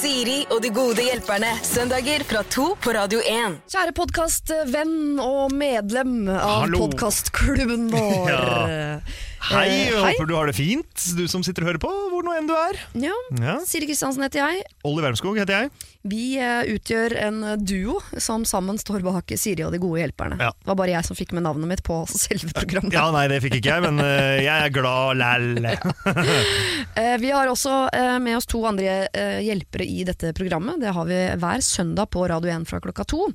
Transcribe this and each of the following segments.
Siri og de gode hjelperne. Søndager fra to på Radio 1. Kjære podkastvenn og medlem av podkastklubben vår. Ja. Hei, Eh, jeg hei. håper du har det fint, du som sitter og hører på, hvor nå enn du er. Ja, Ja. Siri Kristiansen heter jeg. Olli Wermskog heter jeg. Vi eh, utgjør en eh, duo som sammen står bak Siri og de gode hjelperne. Ja. Det var bare jeg som fikk med navnet mitt på selve programmet. Ja, nei, det fikk ikke jeg, men eh, jeg er glad læll. Eh, Vi har også eh, med oss to andre eh, hjelpere i dette programmet. Det har vi hver søndag på Radio 1 fra klokka to.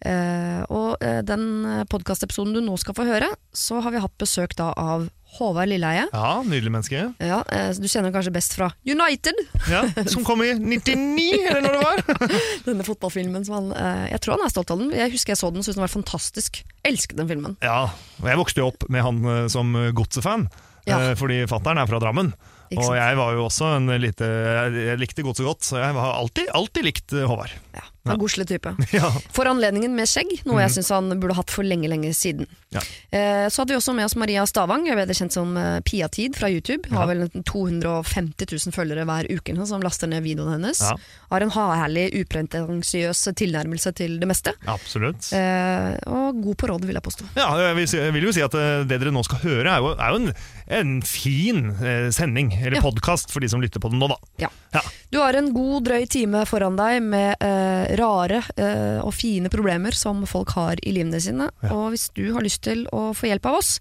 Eh, Og eh, den podkastepisoden du nå skal få høre, så har vi hatt besøk da av Håvard Lilleheie. Ja, nydelig menneske. Ja, eh, du kjenner kanskje best fra United, Ja, som kom i 99, eller når det var. denne fotballfilmen. Som han, eh, jeg tror han er stolt av den. Jeg husker jeg så den og syntes den var fantastisk. Elsket den filmen. Ja, og jeg vokste jo opp med han eh, som godsefan, Ja. fordi fatteren er fra Drammen. Og jeg var jo også en lite Jeg likte godt så godt, så jeg har alltid, alltid likt eh, Håvard. Ja, en godslig type. Ja. For anledningen med skjegg, noe jeg syns han burde hatt for lenge lenge siden. Ja. Eh, så hadde vi også med oss Maria Stavang, jeg er kjent som Piatid fra YouTube. Har vel 250 000 følgere hver uke som laster ned videoene hennes. Ja. Har en herlig, upretensiøs tilnærmelse til det meste. Absolutt. Eh, og god på råd, vil jeg påstå. Ja, jeg vil, jo si at eh, det dere nå skal høre, er jo, er jo en, en fin eh, sending, eller Ja. podkast, for de som lytter på den nå, da. Ja. Ja. Du har en god drøy time foran deg med eh, rare eh, og fine problemer som folk har i livene sine. Og hvis du har lyst til å få hjelp av oss,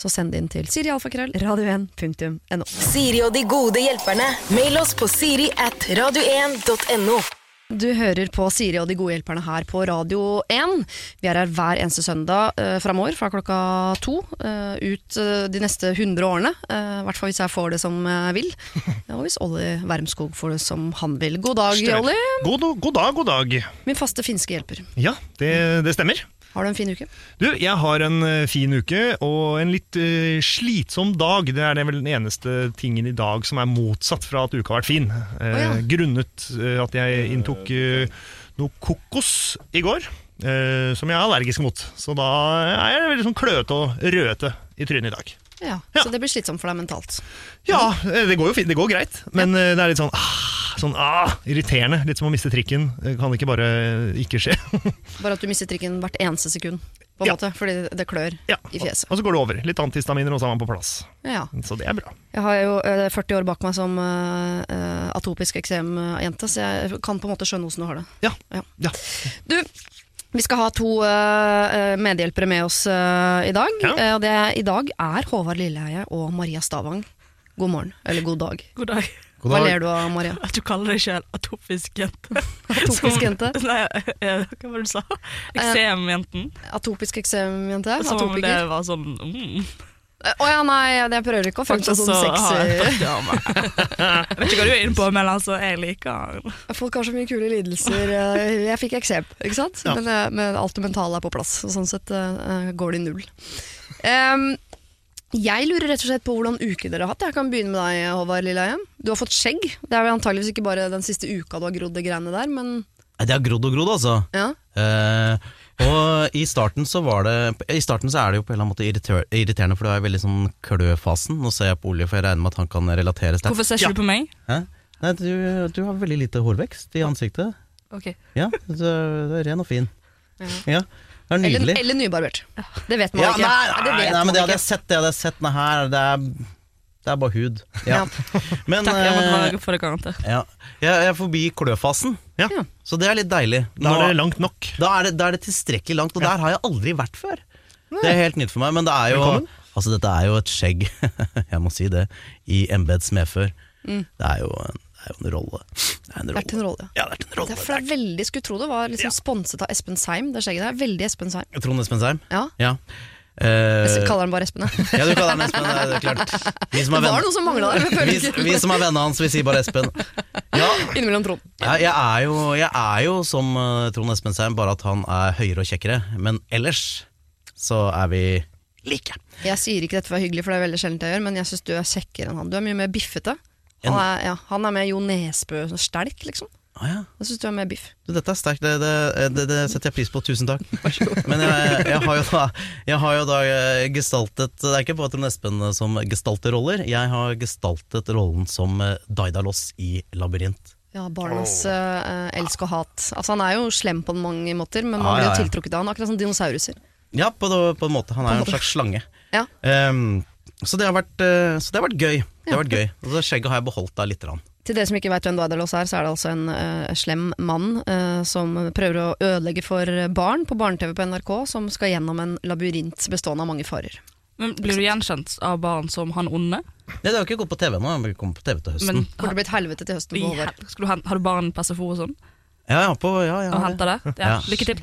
så send det inn til sirialfakrøll radio1.no. Siri og de gode hjelperne. Mail oss på siri at radio1.no. Du hører på Siri og de gode hjelperne her på Radio 1. Vi er her hver eneste søndag eh, framover fra klokka to eh, ut eh, de neste 100 årene. Eh, I hvert fall hvis jeg får det som jeg vil. Og hvis Olli Wermskog får det som han vil. God dag, Olli. God, god dag, god dag. Min faste finske hjelper. Ja, det, det stemmer. Har du en fin uke? Du, jeg har en eh, fin uke og en litt uh, slitsom dag. Det er det vel den eneste tingen i dag som er motsatt fra at uka har vært fin. Uh, oh, ja. Grunnet uh, at jeg inntok noe kokos i går, som jeg er allergisk mot. Så da er jeg veldig sånn kløete og rødete i trynet i dag. Ja, Ja. Så det blir slitsomt for deg mentalt. Ja, det går jo fint, det går greit, men eh, det er litt sånn, ah, sånn ah, irriterende. Litt som å miste trikken. Det kan ikke bare ikke skje. Bare at du mister trikken hvert eneste sekund, på en Ja. måte, fordi det klør ja. i fjeset. Og så går det over. Litt antihistaminer, og så er man på plass. Ja. Så det er bra. Jeg har jo eh, 40 år bak meg som uh, eh, atopisk eksemjente, så jeg kan på en måte skjønne hvordan du har det. Ja. Ja. ja. Du, vi skal ha to uh, medhjelpere med oss uh, i dag. Ja. Uh, og det i dag er Håvard Lilleheie og Maria Stavang. God morgen, eller god dag. God dag. God Hva ler du av, Maria? At du kaller deg selv atopisk jente. Atopisk jente? Nei, eh, hva var det du sa? Eksemjenten. Atopisk eksemjente? Som om det var sånn mm. Å ja, nei, jeg prøver ikke å fremstå Faktisk som så har jeg sexy. Jeg vet ikke hva du er inne på, men altså, jeg liker Folk har så mye kule lidelser. Eh, Jeg fikk eksem, ikke sant? Ja. Men, eh, men alt det mentale er på plass. Og sånn sett uh, går det i null. Em, jeg lurer rett og slett på hvordan uke dere har hatt. Jeg kan begynne med deg, Håvard Lilleheim. Du har fått skjegg. Det er vel antageligvis ikke bare den siste uka du har grodd det greiene der, men Det har grodd og grodd, altså. ja. Eh, og i starten så var det I starten så er det jo på en eller annen måte irriter, irriterende, for det er veldig sånn kløfasen. Nå ser jeg på Olje, for jeg regner med at han kan relatere sterkt. Hvorfor ser Ja. du på meg? Hæ? Nei, du, du har veldig lite hårvekst i ansiktet. Ok. Ja, du er ren og fin. Ja. Ja, det er Eller, nydelig. eller nybarbert. Det vet man Ja, ikke. nei, det nei, vet nei, men det hadde jeg sett. Det hadde jeg sett nei, her. Det er, det er bare hud. Ja. Men Takk, jeg måtte eh, bare det ja. jeg jeg er forbi kløfasen, Ja. Ja. så det er litt deilig. Da Nå- er det langt nok. Da er det, da er det tilstrekkelig langt, og der har jeg aldri vært før. Det er helt nytt for meg, men det er jo Velkommen. Altså dette er jo et skjegg, jeg må si det, i embets medfør. Mm. Det, er jo, en- er jo en rolle. Det er en Det er en rolle. Ja, det er en rolle. Derfor er veldig, skulle tro det var liksom sponset av Espen Seim, det skjegget der. Veldig Espen Seim. Trond Espen Seim? Ja, Ja. jeg Eh, kaller han bare Espen. jeg. ja, du kaller han Espen, det er klart. Vi som Det er var noe som mangla der. vi, vi som er vennene hans, vi sier bare Espen. Ja, Innimellom Trond. Ja, jeg, er jo, jeg er jo som eh, Trond Espen Seim, bare at han er høyere og kjekkere. Men ellers så er vi like. Jeg sier ikke dette for å være hyggelig, for det er veldig sjelden jeg gjør, men jeg syns du er kjekkere enn han. Du er mye mer biffete. Han er, ja, han er med Jo Nesbø-sterk, liksom. Ah, ja. Jeg syns du er med biff. Dette er sterkt, det, det, det, det setter jeg pris på. Tusen takk. Men jeg, jeg, har jo da, jeg har jo da eh, gestaltet Det er ikke bare Trond Espen som gestalter roller. Jeg har gestaltet rollen som eh, Daidalos i Labyrint. Ja, barnas eh, elsk og hat. Altså, han er jo slem på mange måter, men man Ja, blir jo tiltrukket av han, akkurat som dinosauruser. Ja, på, på en måte. Han er På en slags slange. Ja. Um, så, det har vært, eh, så det har vært gøy. Det har vært gøy. Og så skjegget har jeg beholdt da lite grann. Til dere som ikke vet hvem Daidalos er, så er det altså en uh, slem mann uh, som prøver å ødelegge for barn på barne-TV på NRK, som skal gjennom en labyrint bestående av mange farer. Men Blir du gjenkjent av barn som han onde? Nei, det har ikke gått på TV nå, Jeg kommer på TV til høsten. Men har det blitt helvete til høsten i på Håvard? skal du har du barn på SFO og sånn? ja, ja, på, ja, ja, Og henter det? Ja, Ja. Lykke til.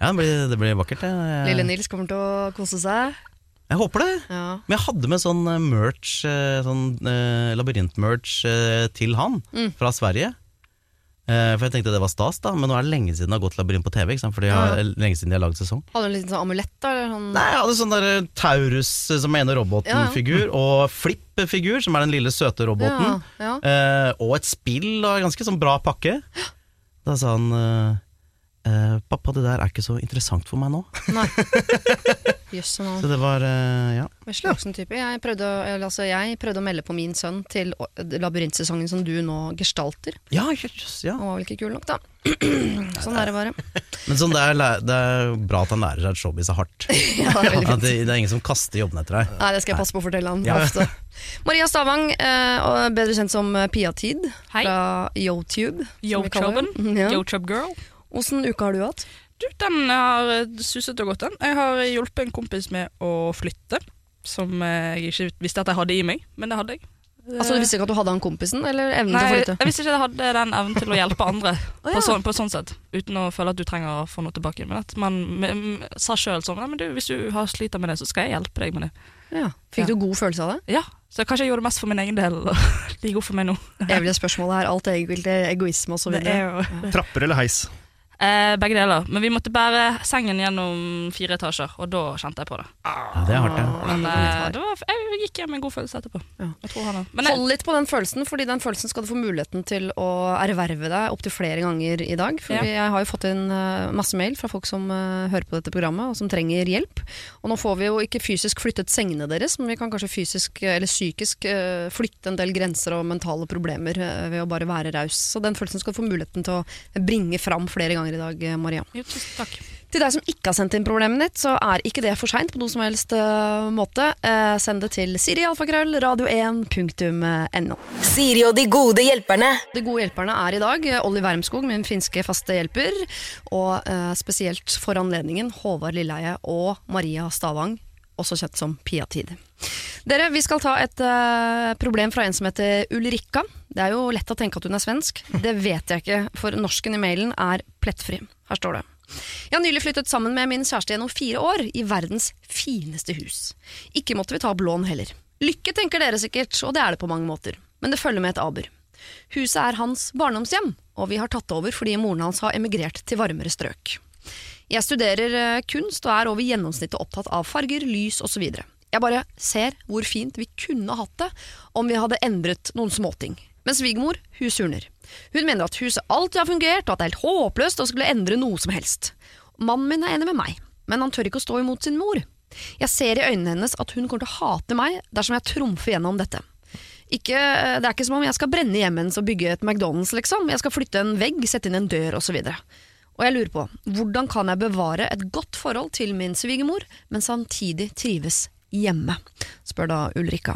ja det, blir, det blir vakkert. det. Lille Nils kommer til å kose seg. Jeg håper det. Ja. Men jeg hadde med sånn eh, merch, eh, sånn uh, labyrint-merch eh, til han, Mm. fra Sverige. Uh, for jeg tenkte det var stas, da, men nå er det lenge siden det har gått labyrint på TV. Ikke sant? For ja. jeg, lenge siden de har laget sesong. Hadde du en liten sånn amulett da? Eller sånn? Nei, jeg hadde sånn der Taurus som ene roboten-figur, og Flipp-figur, som er den lille søte roboten. Ja, ja. Og et spill og en ganske sånn bra pakke. Da sa han eh, Pappa, det der er ikke så interessant for meg nå. Nei. Jøsse navn. Så det var eh, ja. Vesle voksen-type. Jeg, prøvde å- eller altså, jeg prøvde å melde på min sønn til å- labyrintsesongen som du nå gestalter. Ja, jøss, ja. Han var vel ikke kul nok, da. sånn er det bare. Men sånn, det, er, læ- det er bra at han lærer seg at showbiz er hardt. Ja, det er veldig At fint. det, det er ingen som kaster jobben etter deg. Nei, det skal jeg passe på å fortelle han Ja. ofte. Maria Stavang, eh, og bedre kjent som eh, Pia-tid Hei. fra Yotube. som vi kaller det. Ja. Girl. Åssen uke har du hatt? Du, den har eh, suset og gått, den. Jeg har hjulpet en kompis med å flytte, som eh, jeg ikke visste at jeg hadde i meg, men det hadde jeg. Altså, Du visste ikke at du hadde han kompisen, eller evnen Nei, til å flytte? jeg, visste ikke at jeg hadde den evnen til å hjelpe andre ja. på, sånn, på sånn sett, uten å føle at du trenger å få noe tilbake. Men at man sa sjøl sånn Nei, men du, hvis du har sliter med det, så skal jeg hjelpe deg med det. Ja. Fikk Ja. du god følelse av det? Ja, Så kanskje jeg gjorde det mest for min egen del. og Like god for meg nå. Evige spørsmålet her. Alt egentlig egoisme og så Det videre. er jo Trapper eller heis? Eh, Begge deler. Men vi måtte bære sengen gjennom fire etasjer, og da kjente jeg på det. Ja, det er hardt, ja. Men eh, det var, jeg gikk hjem med en god følelse etterpå. Ja. Jeg tror han. Men jeg, Hold litt på den følelsen, fordi den følelsen skal du få muligheten til å erverve deg opptil flere ganger i dag. For Ja. jeg har jo fått inn eh, masse mail fra folk som eh, hører på dette programmet, og som trenger hjelp. Og nå får vi jo ikke fysisk flyttet sengene deres, men vi kan kanskje fysisk eller psykisk eh, flytte en del grenser og mentale problemer ved å bare være raus. Så den følelsen skal du få muligheten til å bringe fram flere ganger i dag, eh, Maria. jo, tusen takk. Til deg som ikke har sendt inn problemet ditt, så er ikke det for seint på noen som helst uh, måte. Uh, send det til sirialfakrøll radio1.no. Siri og de gode hjelperne. De gode hjelperne er i dag Olli Wermskog, min finske faste hjelper, og uh, spesielt for anledningen Håvard Lilleheie og Maria Stavang, også kjent som Pia-tid. Dere, Vi skal ta et uh, problem fra en som heter Ulrikka. Det er jo lett å tenke at hun er svensk. Det vet jeg ikke, for norsken i mailen er plettfri. Her står det. Jeg har nylig flyttet sammen med min kjæreste gjennom fire år i verdens fineste hus. Ikke måtte vi ta opp lån heller. Lykke tenker dere sikkert, og det er det på mange måter. Men det følger med et aber. Huset er hans barndomshjem, og vi har tatt det over fordi moren hans har emigrert til varmere strøk. Jeg studerer eh, kunst og er over gjennomsnittet opptatt av farger, lys osv. Jeg bare ser hvor fint vi kunne hatt det om vi hadde endret noen småting. Men svigermor, hun surner. Hun mener at huset alltid har fungert, og at det er helt håpløst å skulle endre noe som helst. Mannen min er enig med meg, men han tør ikke å stå imot sin mor. Jeg ser i øynene hennes at hun kommer til å hate meg dersom jeg trumfer gjennom dette. Ikke, det er ikke som om jeg skal brenne hjemmet hennes og bygge et McDonald's, liksom. Jeg skal flytte en vegg, sette inn en dør osv. Og jeg lurer på, hvordan kan jeg bevare et godt forhold til min svigermor, men samtidig trives hjemme? spør da Ulrikka.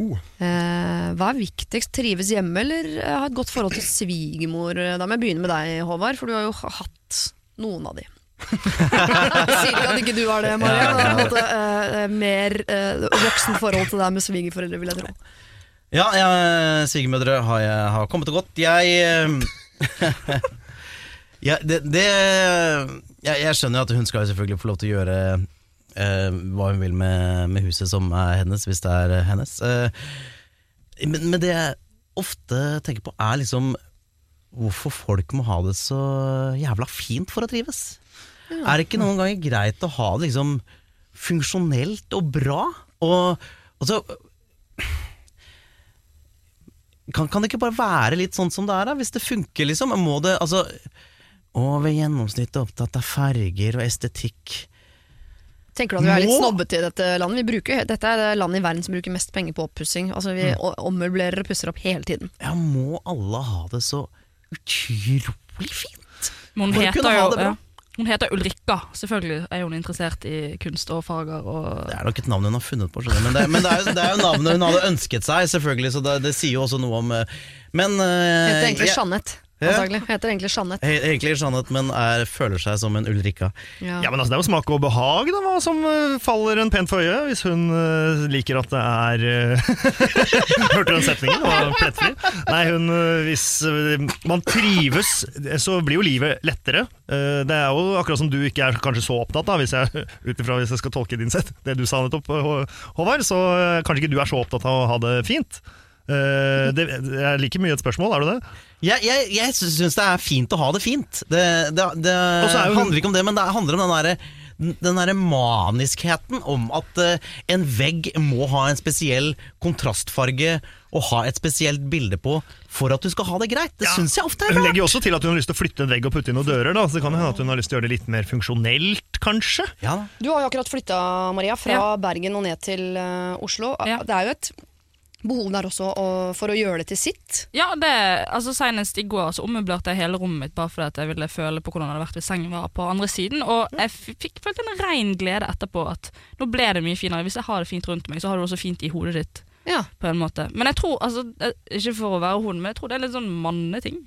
Oh. Eh, hva er viktigst, trives hjemme eller eh, ha et godt forhold til svigermor? Da må jeg begynne med deg, Håvard, for du har jo hatt noen av de. Sier ikke at ikke du har det, Maria. Ja, eh, mer eh, voksen forhold til deg med svigerforeldre, vil jeg tro. Ja, ja svigermødre har, har kommet og gått. Jeg eh, ja, det, det jeg, jeg skjønner at hun skal jo selvfølgelig få lov til å gjøre eh, hva hun vil med, med huset som er hennes, hvis det er hennes. Eh, men, men det jeg ofte tenker på, er liksom hvorfor folk må ha det så jævla fint for å trives. Er det ikke noen ganger greit å ha det liksom funksjonelt og bra? Og, og så kan, kan det ikke bare være litt sånn som det er, da? Hvis det funker, liksom? Må det, altså Over gjennomsnittet opptatt av farger og estetikk. Tenker du at vi er litt snobbete i dette landet? Vi bruker, dette er det landet i verden som bruker mest penger på oppussing. Altså, vi Mm. ommøblerer og pusser opp hele tiden. Ja, må alle ha det så utrolig fint? Men hun heter kunne ha jo det bra. ja. Hun heter Ulrikka. Selvfølgelig er hun interessert i kunst og farger. Og Det er nok et navn hun har funnet på. Men, det, men det, er, jo- det er jo navnet hun hadde ønsket seg, selvfølgelig, så det, det sier jo også noe om eh, Men uh, Heter egentlig jeg- Jeanette. Antagelig. Heter egentlig Jeanette. he- Egentlig Jeanette, men er, føler seg som en Ulrikka. Ja. Ja, men altså, Det er jo smak og behag da, hva som eh, faller en pent for øyet. Hvis hun uh, liker at det er uh, Hørte du den setningen? Det var plettfri. Nei, hun, hvis uh, man trives, så blir jo livet lettere. Det er jo akkurat som du ikke er kanskje så opptatt av, hvis jeg, ut ifra hvis jeg skal tolke din sett, det du sa nettopp, Hå- Håvard, så kanskje ikke du er så opptatt av å ha det fint. Eh, det, det er like mye et spørsmål, er du det? Jeg, jeg, jeg syns det er fint å ha det fint. Det, det, det Og jo- handler ikke om det, men det handler om den derre den der maniskheten om at eh, en vegg må ha en spesiell kontrastfarge og ha et spesielt bilde på for at du skal ha det greit. Det Ja. syns jeg ofte er Hun legger jo også til at hun har lyst til å flytte en vegg og putte inn noen dører. Da. Så det kan hende at hun har lyst til å gjøre det litt mer funksjonelt, kanskje. Ja. Du har jo akkurat flytta, Maria, fra Ja. Bergen og ned til eh, Oslo. Ja. Det er jo et behov der også og for å gjøre det til sitt. Ja, det, altså Senest i går så ommøblerte jeg hele rommet mitt bare fordi at jeg ville føle på hvordan det hadde vært hvis sengen var på andre siden. Og jeg fikk følt en rein glede etterpå at nå ble det mye finere. Hvis jeg har det fint rundt meg, så har du det også fint i hodet ditt. Ja. på en måte. Men jeg tror, altså, eh, ikke for å være hun, men jeg tror det er litt sånn manneting.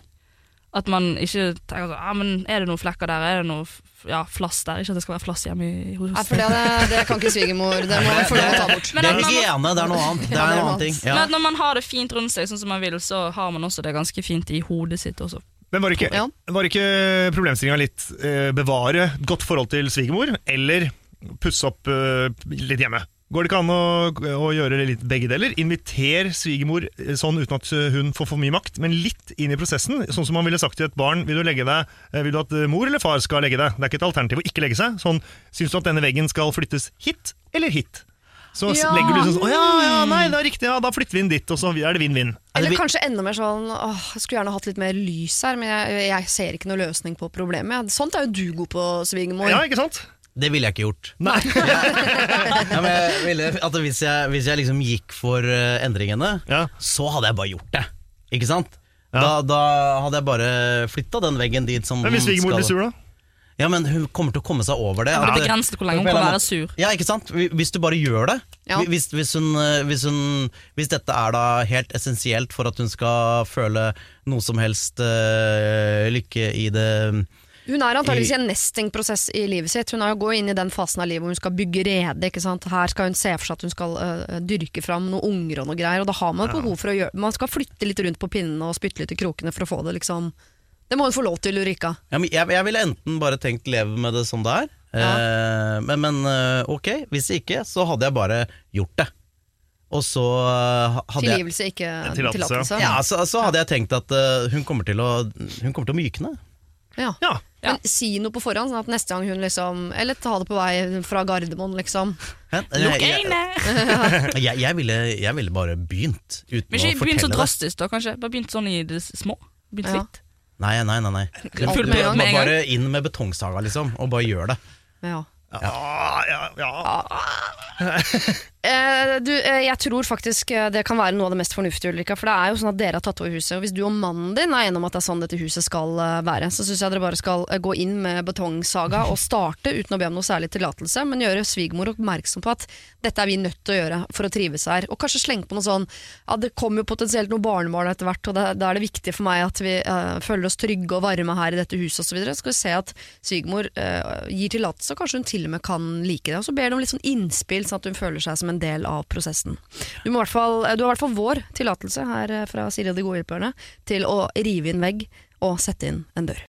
At man ikke tenker sånn ah, men Er det noen flekker der? Er det noe ja, flass der? Ikke at det skal være flass hjemme i hos Nei, for det, det, det kan ikke svigermor. Det må få lov å ta bort. Men det er hygiene, det er noe annet. Det er noe ting. annet. Ja. Men at når man har det fint rundt seg, sånn som man vil, så har man også det ganske fint i hodet sitt også. Men var ikke, Ja. var ikke problemstillinga litt eh, bevare godt forhold til svigermor, eller pusse opp eh, litt hjemme? Går det ikke an å, å gjøre litt begge deler? Inviter svigermor eh, sånn uten at hun får for mye makt, men litt inn i prosessen. Sånn som man ville sagt til et barn. Vil du legge deg, eh, vil du at eh, mor eller far skal legge deg? Det er ikke et alternativ å ikke legge seg. Sånn, Syns du at denne veggen skal flyttes hit eller hit? Så Ja. legger du sånn Å ja, ja, nei, det er riktig, ja, da flytter vi inn dit, og så er det vinn-vinn. Eller vi- kanskje enda mer sånn åh, Jeg skulle gjerne hatt litt mer lys her, men jeg, jeg ser ikke noe løsning på problemet. Sånt er jo du god på, svigermor. Ja, ikke sant? Det ville jeg ikke gjort. Nei. Ja, men jeg ville, at hvis, jeg, hvis jeg liksom gikk for eh, endringene, Ja. så hadde jeg bare gjort det. Ikke sant? Ja. Da, da hadde jeg bare flytta den veggen dit som Men hvis svigermor skal- blir sur, da? Ja, men hun kommer til å komme seg over det. Det at er begrenset hvor lenge hun kan være sur. Ja, ikke sant? Hvis du bare gjør det. Ja. Hvis, hvis, hun, eh, hvis, hun, hvis dette er da helt essensielt for at hun skal føle noe som helst eh, lykke i det Hun er antakeligvis i en nestingprosess i livet sitt. Hun er jo går inn i den fasen av livet hvor hun skal bygge rede. ikke sant? Her skal hun se for seg at hun skal uh, dyrke fram noen unger og noe greier. Og da har man behov for å gjøre Man skal flytte litt rundt på pinnene og spytte litt i krokene for å få det liksom Det må hun få lov til, Ulrika. ja, men jeg, jeg ville enten bare tenkt leve med det som det er, eh, men, men eh, ok, hvis ikke, så hadde jeg bare gjort det. Og så hadde jeg Tilgivelse, ikke Tillatelse. ja, så, så hadde jeg tenkt at hun kommer til å Hun kommer til å mykne. Ja. Ja. Men si noe på forhånd, sånn at neste gang hun liksom Eller ta det på vei fra Gardermoen, liksom. Lukk øynene! jeg, jeg, ville, jeg ville bare begynt uten Men å ikke begynt så drastisk, da, kanskje. Bare begynt sånn i det små. Begynt Ja. litt. Nei, nei, nei. nei. Full, med Bare- gang. Bare inn med betongsaga, liksom, og bare gjør det. Ja. Ja, ja, ja. Eh, du, eh, jeg tror faktisk eh, det kan være noe av det mest fornuftige, Ulrika. For det er jo sånn at dere har tatt over huset, og hvis du og mannen din er enige om at det er sånn dette huset skal eh, være, så syns jeg dere bare skal eh, gå inn med betongsaga og starte uten å be om noe særlig tillatelse, men gjøre svigermor oppmerksom på at dette er vi nødt til å gjøre for å trives her. Og kanskje slenge på noe sånn ja, det kommer jo potensielt noen barnebarn etter hvert, og da er det viktig for meg at vi eh, føler oss trygge og varme her i dette huset osv. Så videre. skal vi se at svigermor gir tillatelse, og kanskje hun til og med kan like det. Og så ber de om litt sånn innspill, sånn at hun føler seg som en del av prosessen. Du, må i hvert fall, eh, du har i hvert fall vår tillatelse her eh, fra Siri og de gode hjelperne til å rive inn vegg og sette inn en dør.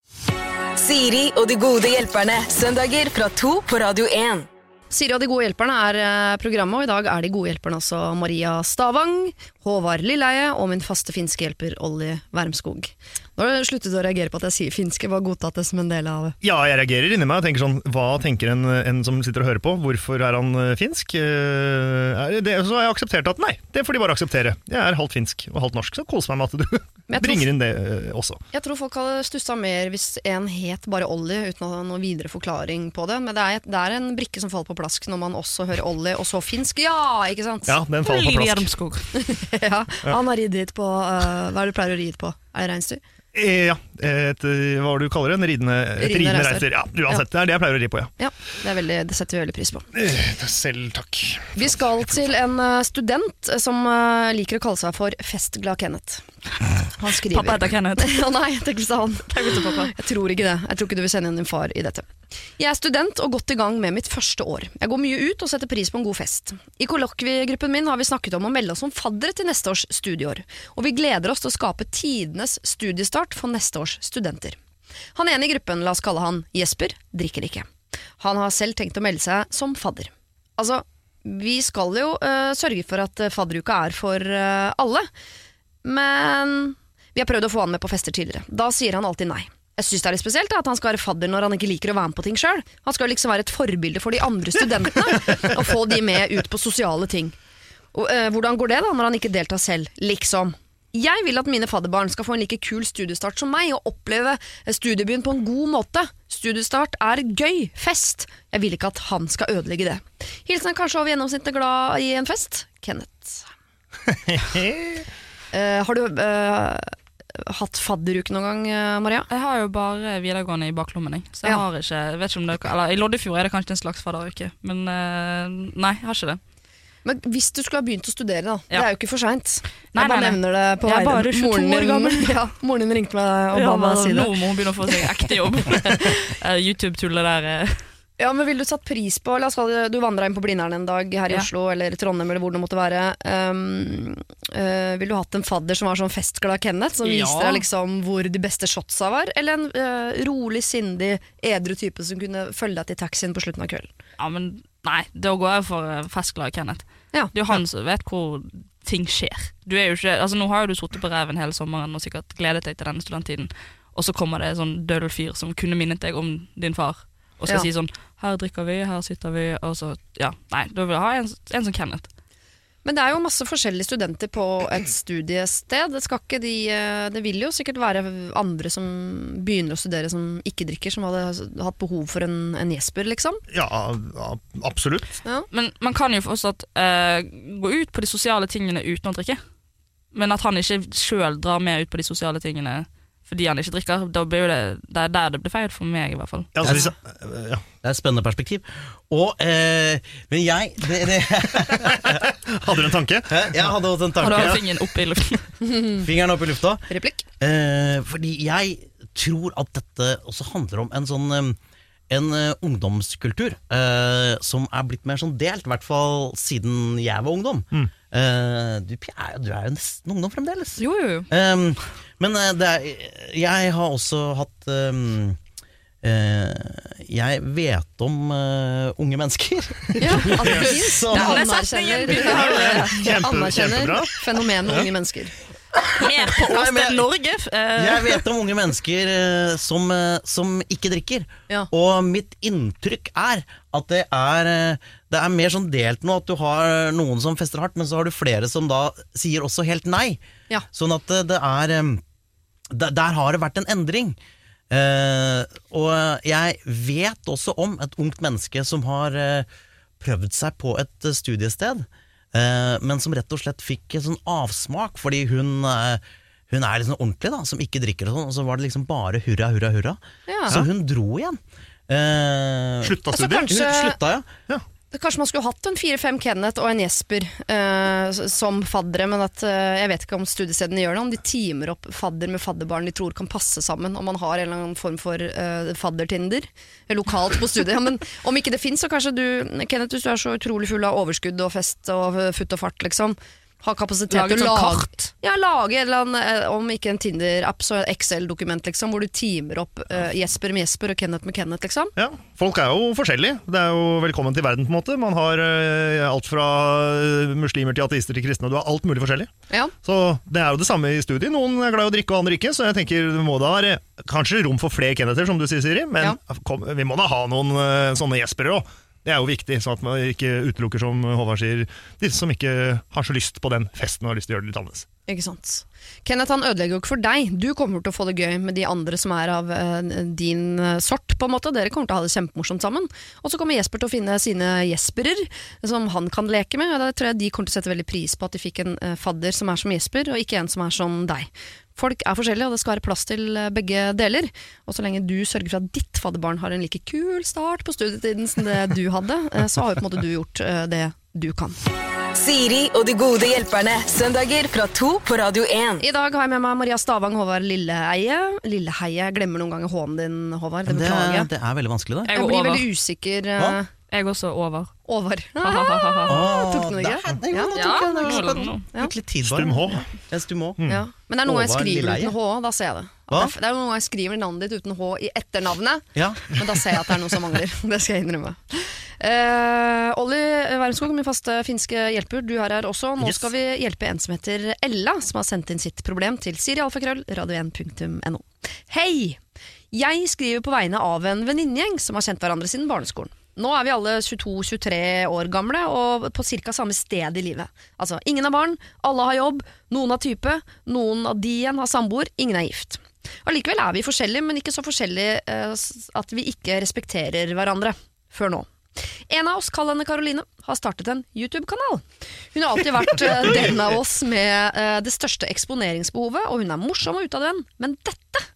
Siri og de gode hjelperne. Søndager fra to på Radio 1. Siri og de gode hjelperne er eh, programmet, og i dag er de gode hjelperne også Maria Stavang, Håvard Lilleheie og min faste finske hjelper Olli Wermskog. Nå har du sluttet å reagere på at jeg sier finske, godtatt det som en del av Ja, jeg reagerer inni meg og tenker sånn Hva tenker en, en som sitter og hører på? Hvorfor er han eh, finsk? Eh, er det, så har jeg akseptert at nei, det får de bare akseptere. Jeg er halvt finsk og halvt norsk, så kos meg med at du tror- bringer inn det eh, også. Jeg tror folk hadde stussa mer hvis en het bare Olli, uten å ha noen videre forklaring på det. Men det er, det er en brikke som faller på plask når man også hører Olli, og så finsk. Ja, ikke sant? Ja, den faller på plask. Ja, Han har ridd hit på uh, Hva er det du pleier å ri hit på? Er det reinsdyr? Eh, Ja, et, eh, hva var det du kaller det? En ridende, et Ridende ridende reiser. reinsdyr. Ja, uansett, det er det jeg pleier å ri på, ja. Ja, det, er veldig, det setter vi veldig pris på. Eh, Selv takk. Vi skal til en eh, student som eh, liker å kalle seg for Festglad Kenneth. Han skriver Pappa heter Kenneth. Ja, nei, jeg tenkte sa han. Jeg tror ikke det. Jeg tror ikke du vil sende inn din far i dette. Jeg er student og godt i gang med mitt første år. Jeg går mye ut og setter pris på en god fest. I kollokviegruppen min har vi snakket om å melde oss som faddere til neste års studieår, og vi gleder oss til å skape tidenes studiestart for neste års studenter. Han ene i gruppen, la oss kalle han Jesper, drikker ikke. Han har selv tenkt å melde seg som fadder. Altså, vi skal jo uh, sørge for at øh, fadderuka er for uh, alle, men vi har prøvd å få han med på fester tidligere. Da sier han alltid nei. Jeg syns det er litt spesielt at han skal være fadder når han ikke liker å være med på ting sjøl. Han skal liksom være et forbilde for de andre studentene, og få de med ut på sosiale ting. Og, uh, hvordan går det da, når han ikke deltar selv, liksom? Jeg vil at mine fadderbarn skal få en like kul studiestart som meg, og oppleve studiebyen på en god måte. Studiestart er gøy, fest. Jeg vil ikke at han skal ødelegge det. Hilsen kanskje over gjennomsnittet glad i en fest. Kenneth. uh, har du uh, hatt fadderuke noen gang, eh, Maria? Jeg har jo bare videregående i baklommen, jeg. Så jeg Ja. har ikke jeg vet ikke om det, Eller i Loddefjord er det kanskje en slags fadderuke, men uh, nei, jeg har ikke det. Men hvis du skulle ha begynt å studere, da. Det er jo ikke for seint. Jeg bare nei, nei. nevner det på vegne 22 moren din-. Ja, moren din ringte meg og ba meg si det. nå må hun begynne å få seg ekte jobb. Eh, YouTube-tullet der. Eh. Ja, men Ville du satt pris på La oss kalle Du vandra inn på Blindern en dag her i Ja. Oslo eller Trondheim eller hvor det måtte være. Um, uh, Ville du hatt en fadder som var sånn festglad Kenneth, som Ja. viste deg liksom hvor de beste shotsa var? Eller en uh, rolig, sindig, edru type som kunne følge deg til taxien på slutten av kvelden? Ja, men nei, da går jeg for eh, festglad Kenneth. Ja. Det er jo han som vet hvor ting skjer. Er ikke, altså Nå har jo du sittet på reven hele sommeren og sikkert gledet deg til denne studenttiden, og så kommer det en sånn dødel fyr som kunne minnet deg om din far, og skal Ja. si sånn 'Her drikker vi, her sitter vi', og så Ja, nei, da vil jeg ha en, en som Kenneth. Men det er jo masse forskjellige studenter på et studiested. Det, skal ikke de, eh, det vil jo sikkert være andre som begynner å studere som ikke drikker, som hadde hatt behov for en, en Jesper, liksom. Ja, ja, absolutt. Ja. Men man kan jo fortsatt eh, gå ut på de sosiale tingene uten å drikke. Men at han ikke sjøl drar med ut på de sosiale tingene fordi han ikke drikker, da blir det, det er der det blir feil for meg, i hvert fall. Ja, altså, ja. Det er et spennende perspektiv. Og eh, Men jeg det, det, Hadde du en tanke? Jeg hadde også en Har du tanke. hatt fingeren opp i luften? Fingeren opp i lufta. Replikk? Eh, fordi jeg tror at dette også handler om en sånn eh, en eh, ungdomskultur eh, som er blitt mer sånn delt, i hvert fall siden jeg var ungdom. Eh, du, du er jo nesten ungdom fremdeles. Jo, jo, jo. Um, men det er, jeg har også hatt um, Uh, Jeg vet om uh, unge mennesker. Ja, altså. Som- det er jeg anerkjenner fenomenet unge mennesker. Mer på Nei, Åsted men- Norge. eh, Jeg vet om unge mennesker eh, som, eh, som ikke drikker. Ja. Og mitt inntrykk er at det er, eh, det er mer sånn delt nå at du har noen som fester hardt, men så har du flere som da sier også helt nei. Ja. Sånn at det, det er eh, der, der har det vært en endring. Eh, og jeg vet også om et ungt menneske som har eh, prøvd seg på et eh, studiested, men som rett og slett fikk en sånn avsmak fordi hun eh, hun er liksom ordentlig, da, som ikke drikker, og sånn, og så var det liksom bare hurra, hurra, hurra. Ja. Så hun dro igjen. Eh, Slutta Altså, studiet? kanskje- Hun slutta, ja. Kanskje man skulle hatt en fire-fem Kenneth og en Jesper eh, som faddere, men at, eh, jeg vet ikke om studiestedene gjør det. Om de teamer opp fadder med fadderbarn de tror kan passe sammen. Om man har en eller annen form for eh, faddertinder eh, lokalt på studiet. Men om ikke det fins, så kanskje du Kenneth, hvis du er så utrolig full av overskudd og fest og futt og fart, liksom. Ha kapasitet Lage til å et lage kart. Ja, lage en eller annen, eh, om ikke en Tinder-app, så et Excel-dokument, liksom, hvor du teamer opp uh, Jesper med Jesper og Kenneth med Kenneth, liksom. Ja, Folk er jo forskjellige. Det er jo velkommen til verden. på en måte Man har uh, alt fra muslimer til ateister til kristne. Du har alt mulig forskjellig. Ja. Så Det er jo det samme i studiet. Noen er glad i å drikke, og andre ikke. Så jeg tenker det må da være kanskje rom for flere Kennether, som du sier, Siri. Men Ja. kom, vi må da ha noen uh, sånne Jesper'er òg. Det er jo viktig, sånn at man ikke utelukker, som Håvard sier, de som ikke har så lyst på den festen og har lyst til å gjøre det litt annerledes. Ikke sant. Kenneth han ødelegger jo ikke for deg. Du kommer til å få det gøy med de andre som er av eh, din eh, sort. på en måte. Dere kommer til å ha det kjempemorsomt sammen. Og så kommer Jesper til å finne sine Jesperer som han kan leke med. Og da tror jeg de kommer til å sette veldig pris på at de fikk en eh, fadder som er som Jesper, og ikke en som er som deg. Folk er forskjellige, og det skal være plass til eh, begge deler. Og så lenge du sørger for at ditt fadderbarn har en like kul start på studietiden som det du hadde, eh, så har jo på en måte du gjort det du kan. Siri og de gode hjelperne. Søndager fra to på Radio 1. I dag har jeg med meg Maria Stavang, Håvard Lilleheie. Lilleheie, jeg glemmer noen ganger hånden din, Håvard. Det Det, beklager jeg. det er veldig vanskelig, det. Jeg Jeg går blir over. veldig usikker. Hva? Jeg også over. over. Åh, tok den ikke? nei, Ja. nå tok jeg den. Det er var det Litt tid Stum. H. Ja, Stum H. Ja. Men det er noe jeg Håvard skriver Lilleheie. uten H, da ser jeg det. At Hva? det er- Det er noen jeg skriver navnet ditt uten H i etternavnet, Ja. men da ser jeg at det er noe som mangler. Det skal jeg innrømme. Uh, Olli Wermskog, min faste finske hjelper, du er her også. Nå Yes. skal vi hjelpe en som heter Ella, som har sendt inn sitt problem til sirialfakrøll radio1.no. Hei! Jeg skriver på vegne av en venninnegjeng som har kjent hverandre siden barneskolen. Nå er vi alle 22-23 år gamle og på ca. samme sted i livet. Altså, ingen har barn, alle har jobb, noen har type, noen av de igjen har samboer, ingen er gift. Allikevel er vi forskjellige, men ikke så forskjellige eh, at vi ikke respekterer hverandre. Før nå. En av oss, kall henne Karoline, har startet en YouTube-kanal. Hun har alltid vært eh, den av oss med eh, det største eksponeringsbehovet, og hun er morsom og utadvendt, men dette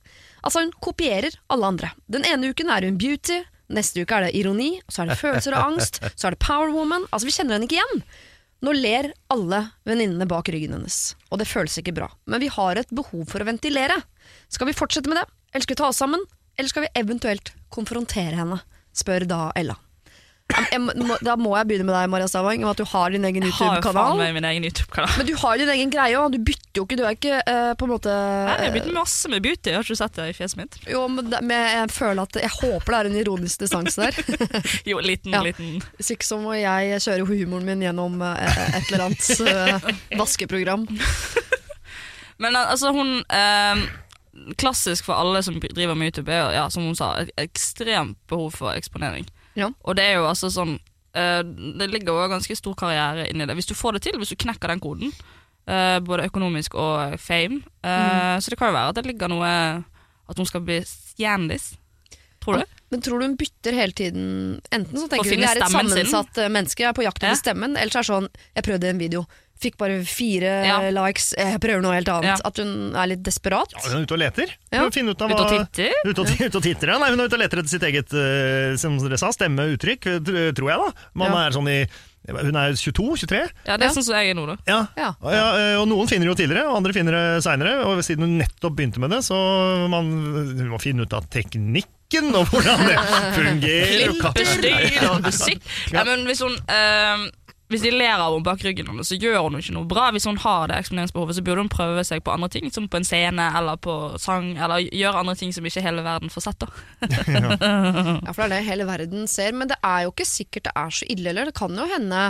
Altså, hun kopierer alle andre. Den ene uken er hun beauty, neste uke er det ironi, så er det følelser og angst, så er det power woman. Altså, vi kjenner henne ikke igjen. Nå ler alle venninnene bak ryggen hennes, og det føles ikke bra. Men vi har et behov for å ventilere. Skal vi fortsette med det, eller skal vi ta oss sammen, eller skal vi eventuelt konfrontere henne, spør da Ella. Må- Da må jeg begynne med deg, Maria Stavang, om at du har din egen YouTube-kanal. YouTube-kanal. Men du har din egen greie òg, du bytter jo ikke, du er ikke uh, på en måte Jeg bytter masse med beauty, har ikke du sett det i fjeset mitt? Jo, men, det, men jeg føler at Jeg håper det er en ironisk distanse der. Jo, liten, Ja. liten ikke så jeg kjører humoren min gjennom uh, et eller annet eh, vaskeprogram. Men altså, hun eh, Klassisk for alle som driver med YouTube, er ja, som hun sa, et ekstremt behov for eksponering. Ja. Og det er jo altså sånn eh, Det ligger jo ganske stor karriere inni det. Hvis du får det til, hvis du knekker den koden, eh, både økonomisk og fame eh, Så det kan jo være at det ligger noe At hun skal bli kjendis. Tror du? Men tror du hun bytter hele tiden Enten så tenker hun jeg er et sammensatt eh, menneske, jeg er på jakt etter Ja. stemmen, eller så er det sånn Jeg prøvde en video, fikk bare fire Ja. likes, jeg prøver noe helt annet. Ja. At hun er litt desperat. Ja, hun er ute og leter. Ja. Finne ut av Ute og titter? Ute og, ut og titter. Nei, hun er ute og leter etter sitt eget eh, som dere sa, stemme og uttrykk, tror jeg. da. Man Ja. er sånn i Hun er 22-23? Ja, det Ja. er sånn som jeg er nå, da. Ja. Ja. Eh, og noen finner jo tidligere, og andre finner det seinere. Og siden hun nettopp begynte med det, så man, hun må finne ut av teknikken og hvordan det fungerer. Klippestyr og musikk. Ja, men hvis hun eh, Hvis de ler av henne bak ryggen hennes, så gjør hun ikke noe bra. Hvis hun har det eksponeringsbehovet, så burde hun prøve seg på andre ting, som på en scene eller på sang, eller gjøre andre ting som ikke hele verden får sett. da. Ja, for det er det hele verden ser. Men det er jo ikke sikkert det er så ille, eller? Det kan jo hende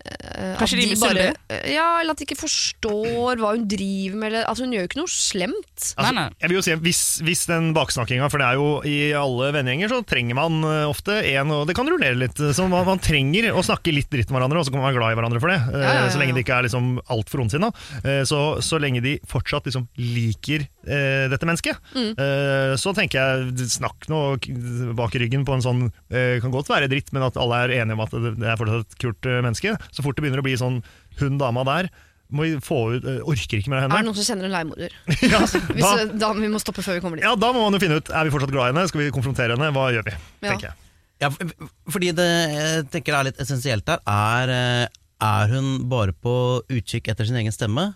Kanskje at de misunner det? Ja, eller at de ikke forstår hva hun driver med. Eller, altså, hun gjør jo ikke noe slemt. Altså, nei. jeg vil jo si, hvis, hvis den baksnakkinga, for det er jo i alle vennegjenger, så trenger man eh, ofte en, og det kan rullere litt. Så man, man trenger å snakke litt dritt med hverandre, og så kan man være glad i hverandre for det. eh, Ja, ja, ja, Så lenge de det ikke er liksom altfor ondsinna. Eh, Så, så lenge de fortsatt liksom liker eh, dette mennesket, Mm. eh, så tenker jeg snakk nå bak i ryggen på en sånn eh, Kan godt være dritt, men at alle er enige om at det det er fortsatt et kult eh, menneske. Så fort det begynner å bli sånn hun dama der, må vi få ut, eh, orker ikke mer av Er det noen som kjenner en leiemorder? Ja, da, da, vi må stoppe før vi kommer dit. ja, da må man jo finne ut Er vi fortsatt glad i henne, skal vi konfrontere henne, hva gjør vi? Ja. tenker jeg. Ja, fordi det jeg tenker er litt essensielt der, er eh, Er hun bare på utkikk etter sin egen stemme,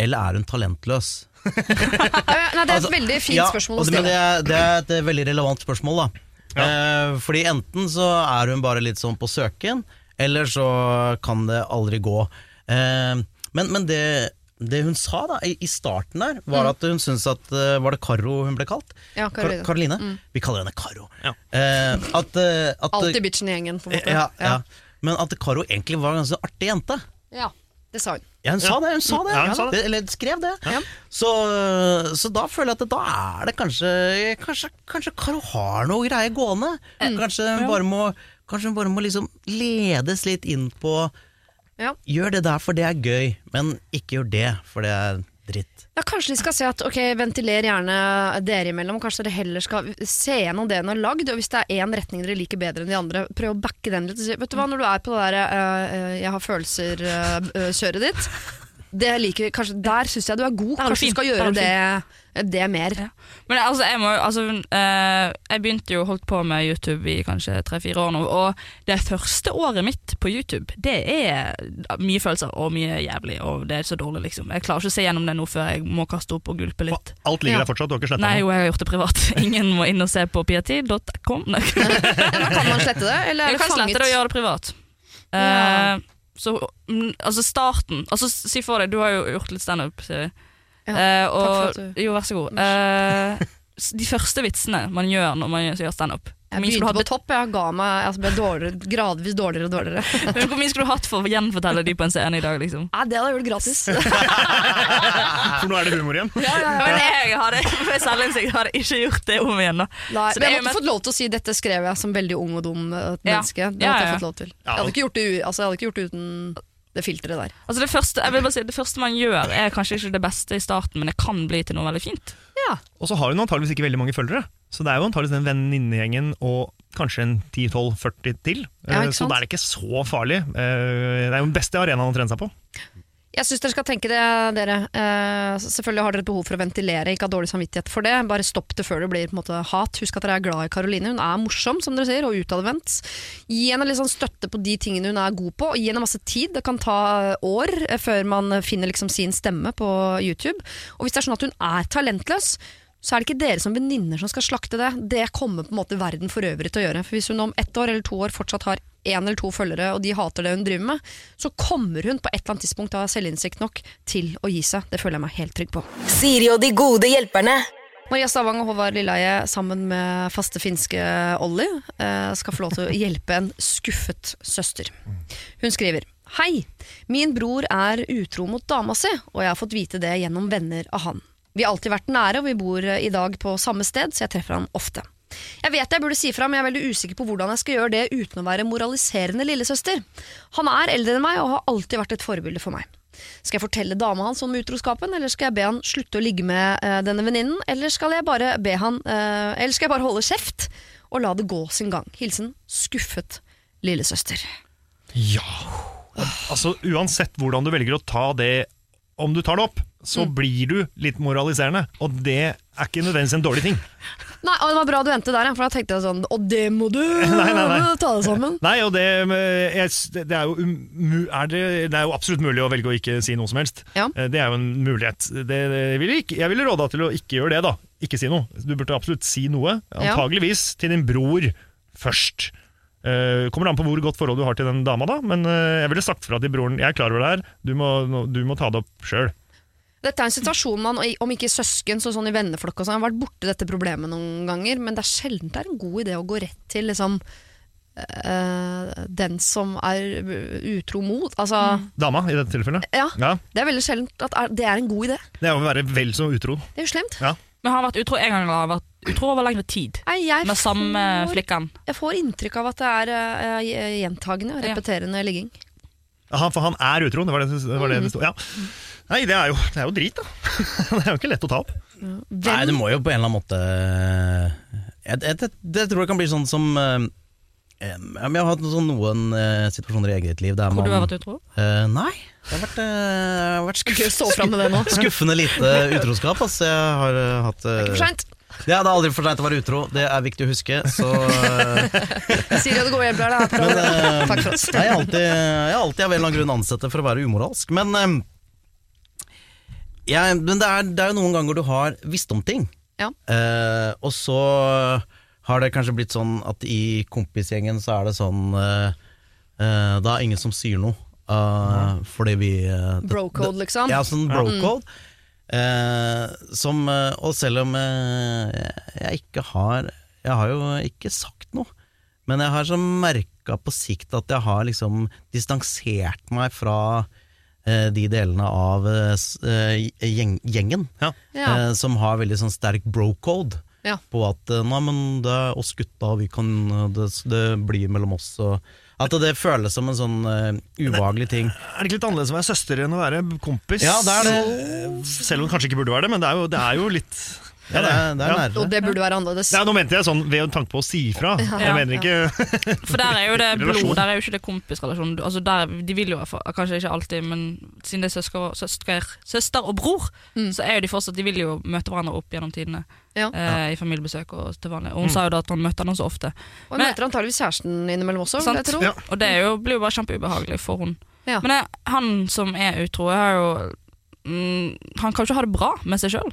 eller er hun talentløs? Ja, ja, Nei, det er Altså, et veldig fint ja, spørsmål å det- stille. det er, det er et veldig relevant spørsmål, da. Eh, fordi enten så er hun bare litt sånn på søken, eller så kan det aldri gå. Eh, Men, men det, det hun sa da, i, i starten der, var at hun syntes at eh, Var det Karo hun ble kalt? Ja, Karoline. Karoline? Karoline? Vi kaller henne Karo. Ja. Eh, at, at, Alltid bitchen i gjengen, på en måte. ja, ja. Men at Karo egentlig var en ganske artig jente. Ja, det sa hun. Ja, hun sa det, hun sa det. Ja, hun sa det. Eller skrev det. Så, så da føler jeg at da er det kanskje Kanskje, kanskje Karo har noe greier gående. Kanskje hun bare må Kanskje hun bare må liksom ledes litt inn på Ja. Gjør det der for det er gøy, men ikke gjør det for det er dritt. Ja, Kanskje de skal se at ok, ventiler gjerne dere imellom. Kanskje dere heller skal se gjennom det dere har lagd. Og hvis det er én retning dere liker bedre enn de andre, prøv å backe den litt. Vet du hva, Når du er på det der uh, uh, 'jeg har følelser'-kjøret ditt, det liker, kanskje, der syns jeg du er god. er det Kanskje du skal gjøre det det, det mer. Men altså, jeg må altså, eh, Jeg begynte jo holdt på med YouTube i kanskje tre-fire år nå, og det første året mitt på YouTube, det er mye følelser og mye jævlig, og det er så dårlig, liksom. Jeg klarer ikke å se gjennom det nå før jeg må kaste opp og gulpe litt. Alt ligger Ja. der fortsatt, du har ikke sletta Nei, jo, jeg har gjort det privat. Ingen må inn og se på piati.com. Kan man slette det, eller er Jeg det kan slette det og gjøre det privat. Ja. Eh, så mm, altså starten altså Si for deg, du har jo gjort litt standup. Ja, Eh, takk for og, at du- Jo, vær så god. Eh, de første vitsene man gjør når man gjør standup. Jeg Hvor mye skulle begynte du på topp, jeg ga meg jeg ble dårligere, gradvis dårligere og dårligere. Men Hvor mye skulle du hatt for å gjenfortelle de på en scene i dag, liksom? Ja, det hadde jeg gjort gratis. For nå er det humor igjen. Men jeg hadde for selvinnsikt hadde ikke gjort det om igjen, da. Nei, Så men jeg måtte mest- fått lov til å si dette skrev jeg som veldig ung og dum eh, Ja. menneske. Det Ja, hadde ja. jeg fått lov til. Jeg hadde ikke gjort det, altså, jeg hadde ikke gjort det uten det filteret der. Altså det, første, jeg vil bare si, det første man gjør, er kanskje ikke det beste i starten, men det kan bli til noe veldig fint. Ja. Og så har hun antageligvis ikke veldig mange følgere. Så det er jo antageligvis den venninnegjengen og kanskje en 10-12-40 til. Ja, Eh, så da er det ikke så farlig. Eh, Det er jo den beste arenaen å trene seg på. Jeg syns dere skal tenke det, dere. Eh, selvfølgelig har dere et behov for å ventilere, ikke ha dårlig samvittighet for det. Bare stopp det før det blir på en måte hat. Husk at dere er glad i Karoline. Hun er morsom, som dere sier, og utadvendt. Gi henne litt sånn støtte på de tingene hun er god på, og gi henne masse tid. Det kan ta år eh, før man finner liksom sin stemme på YouTube. Og hvis det er sånn at hun er talentløs, så er det ikke dere som venninner som skal slakte det. Det kommer på en måte verden for øvrig til å gjøre. For hvis hun om ett år eller to år fortsatt har én eller to følgere, og de hater det hun driver med, så kommer hun på et eller annet tidspunkt ha selvinnsikt nok til å gi seg. Det føler jeg meg helt trygg på. Siri og de gode hjelperne. Maria Stavang og Håvard Lilleheie sammen med faste finske Olli eh, skal få lov til å hjelpe en skuffet søster. Hun skriver Hei, min bror er utro mot dama si, og jeg har fått vite det gjennom venner av han. Vi har alltid vært nære, og vi bor i dag på samme sted, så jeg treffer han ofte. Jeg vet jeg burde si fra, men jeg er veldig usikker på hvordan jeg skal gjøre det uten å være moraliserende lillesøster. Han er eldre enn meg og har alltid vært et forbilde for meg. Skal jeg fortelle dama hans om utroskapen, eller skal jeg be han slutte å ligge med uh, denne venninnen, eller skal jeg bare be han uh, Eller skal jeg bare holde kjeft og la det gå sin gang? Hilsen skuffet lillesøster. Ja Altså Uansett hvordan du velger å ta det, om du tar det opp, så blir du litt moraliserende. Og det er ikke nødvendigvis en dårlig ting. Nei, og Det var bra du endte der, for da tenkte jeg sånn Og det må du Nei, nei, nei. ta deg sammen. Nei, og det, jeg, det, er jo umu, er det, det er jo absolutt mulig å velge å ikke si noe som helst. Ja. Eh, Det er jo en mulighet. Vil jeg, jeg ville råda til å ikke gjøre det, da. Ikke si noe. Du burde absolutt si noe. Antageligvis til din bror først. Uh, kommer an på hvor godt forhold du har til den dama, da, men uh, jeg ville sagt fra til broren Jeg er klar over det her, du må, du må ta det opp sjøl. Dette er en situasjon man, om ikke søsken, så sånn i venneflokk og sånn, har vært borti dette problemet noen ganger, men det er sjelden det er en god idé å gå rett til liksom øh, den som er utro mot. Altså, Dama, i dette tilfellet. ja. Ja, Det er veldig sjeldent at er, det er en god idé. Det er å være vel så utro. Det er jo slemt. Ja. Men han har vært utro en gang eller har vært utro over lengre tid. Nei, jeg, Med samme får, flikken. jeg får inntrykk av at det er eh, gjentagende, Ja. repeterende ligging. Han, for han er utro, det var det det, var det, det sto. Ja. Nei, det er, jo, det er jo drit, da. det er jo ikke lett å ta opp. Nei, det må jo på en eller annen måte Jeg, jeg, det, det tror jeg kan bli sånn som eh, eh, ja, men Jeg har hatt sånn noen eh, situasjoner i eget liv der Hvor man du har vært utro? Eh, Nei, det har vært, eh, vært skuff, nå. skuffende lite utroskap. Altså, jeg har uh, hatt eh, Ikke for seint. Ja, det er aldri for seint å være utro, det er viktig å huske. Så eh, Siri og det gode hjelper deg. Men, eh, Takk for oss. Jeg har alltid, jeg har alltid av en eller annen grunn ansett det for å være umoralsk. Men, eh, jeg, men det, er, det er jo noen ganger du har visst om ting, Ja. Eh, og så har det kanskje blitt sånn at i kompisgjengen så er det sånn eh, eh, Da er ingen som sier noe. Uh, fordi vi det- Bro-code, liksom. Ja, sånn brocode. Eh, som, eh, og selv om eh, jeg ikke har Jeg har jo ikke sagt noe, men jeg har så merka på sikt at jeg har liksom distansert meg fra eh, de delene av eh, eh, gjeng, gjengen Ja. Eh, som har veldig sånn sterk bro-code. Ja. På at eh, nei, men det er oss gutta, vi kan, eh, det, det blir mellom oss. Og at det føles som en sånn uh, ubehagelig ting. Er det ikke litt annerledes å være søster enn å være kompis? Ja, det er det. Selv om det kanskje ikke burde være det, men det er jo, det er jo litt Ja, det er, det er Ja. nærere. Og det burde være annerledes. Nei, nå mente jeg sånn ved tanke på å si ifra. Jeg Ja. mener ikke For der er jo det blod, der er jo ikke det kompisrelasjon. Altså der, de vil jo, kanskje ikke alltid, men siden det er søsker, søster, søster og bror, så er jo de fortsatt De vil jo møte hverandre opp gjennom tidene. Ja. Eh, I familiebesøk og til vanlig. Og hun sa jo da at han møtte henne så ofte. Og hun Men- møter antageligvis kjæresten innimellom også, vil Sant? jeg tro. Ja. Og det er jo, blir jo bare kjempeubehagelig for hun. Ja. Men jeg, han som er utro, har jo mm, Han kan jo ikke ha det bra med seg sjøl.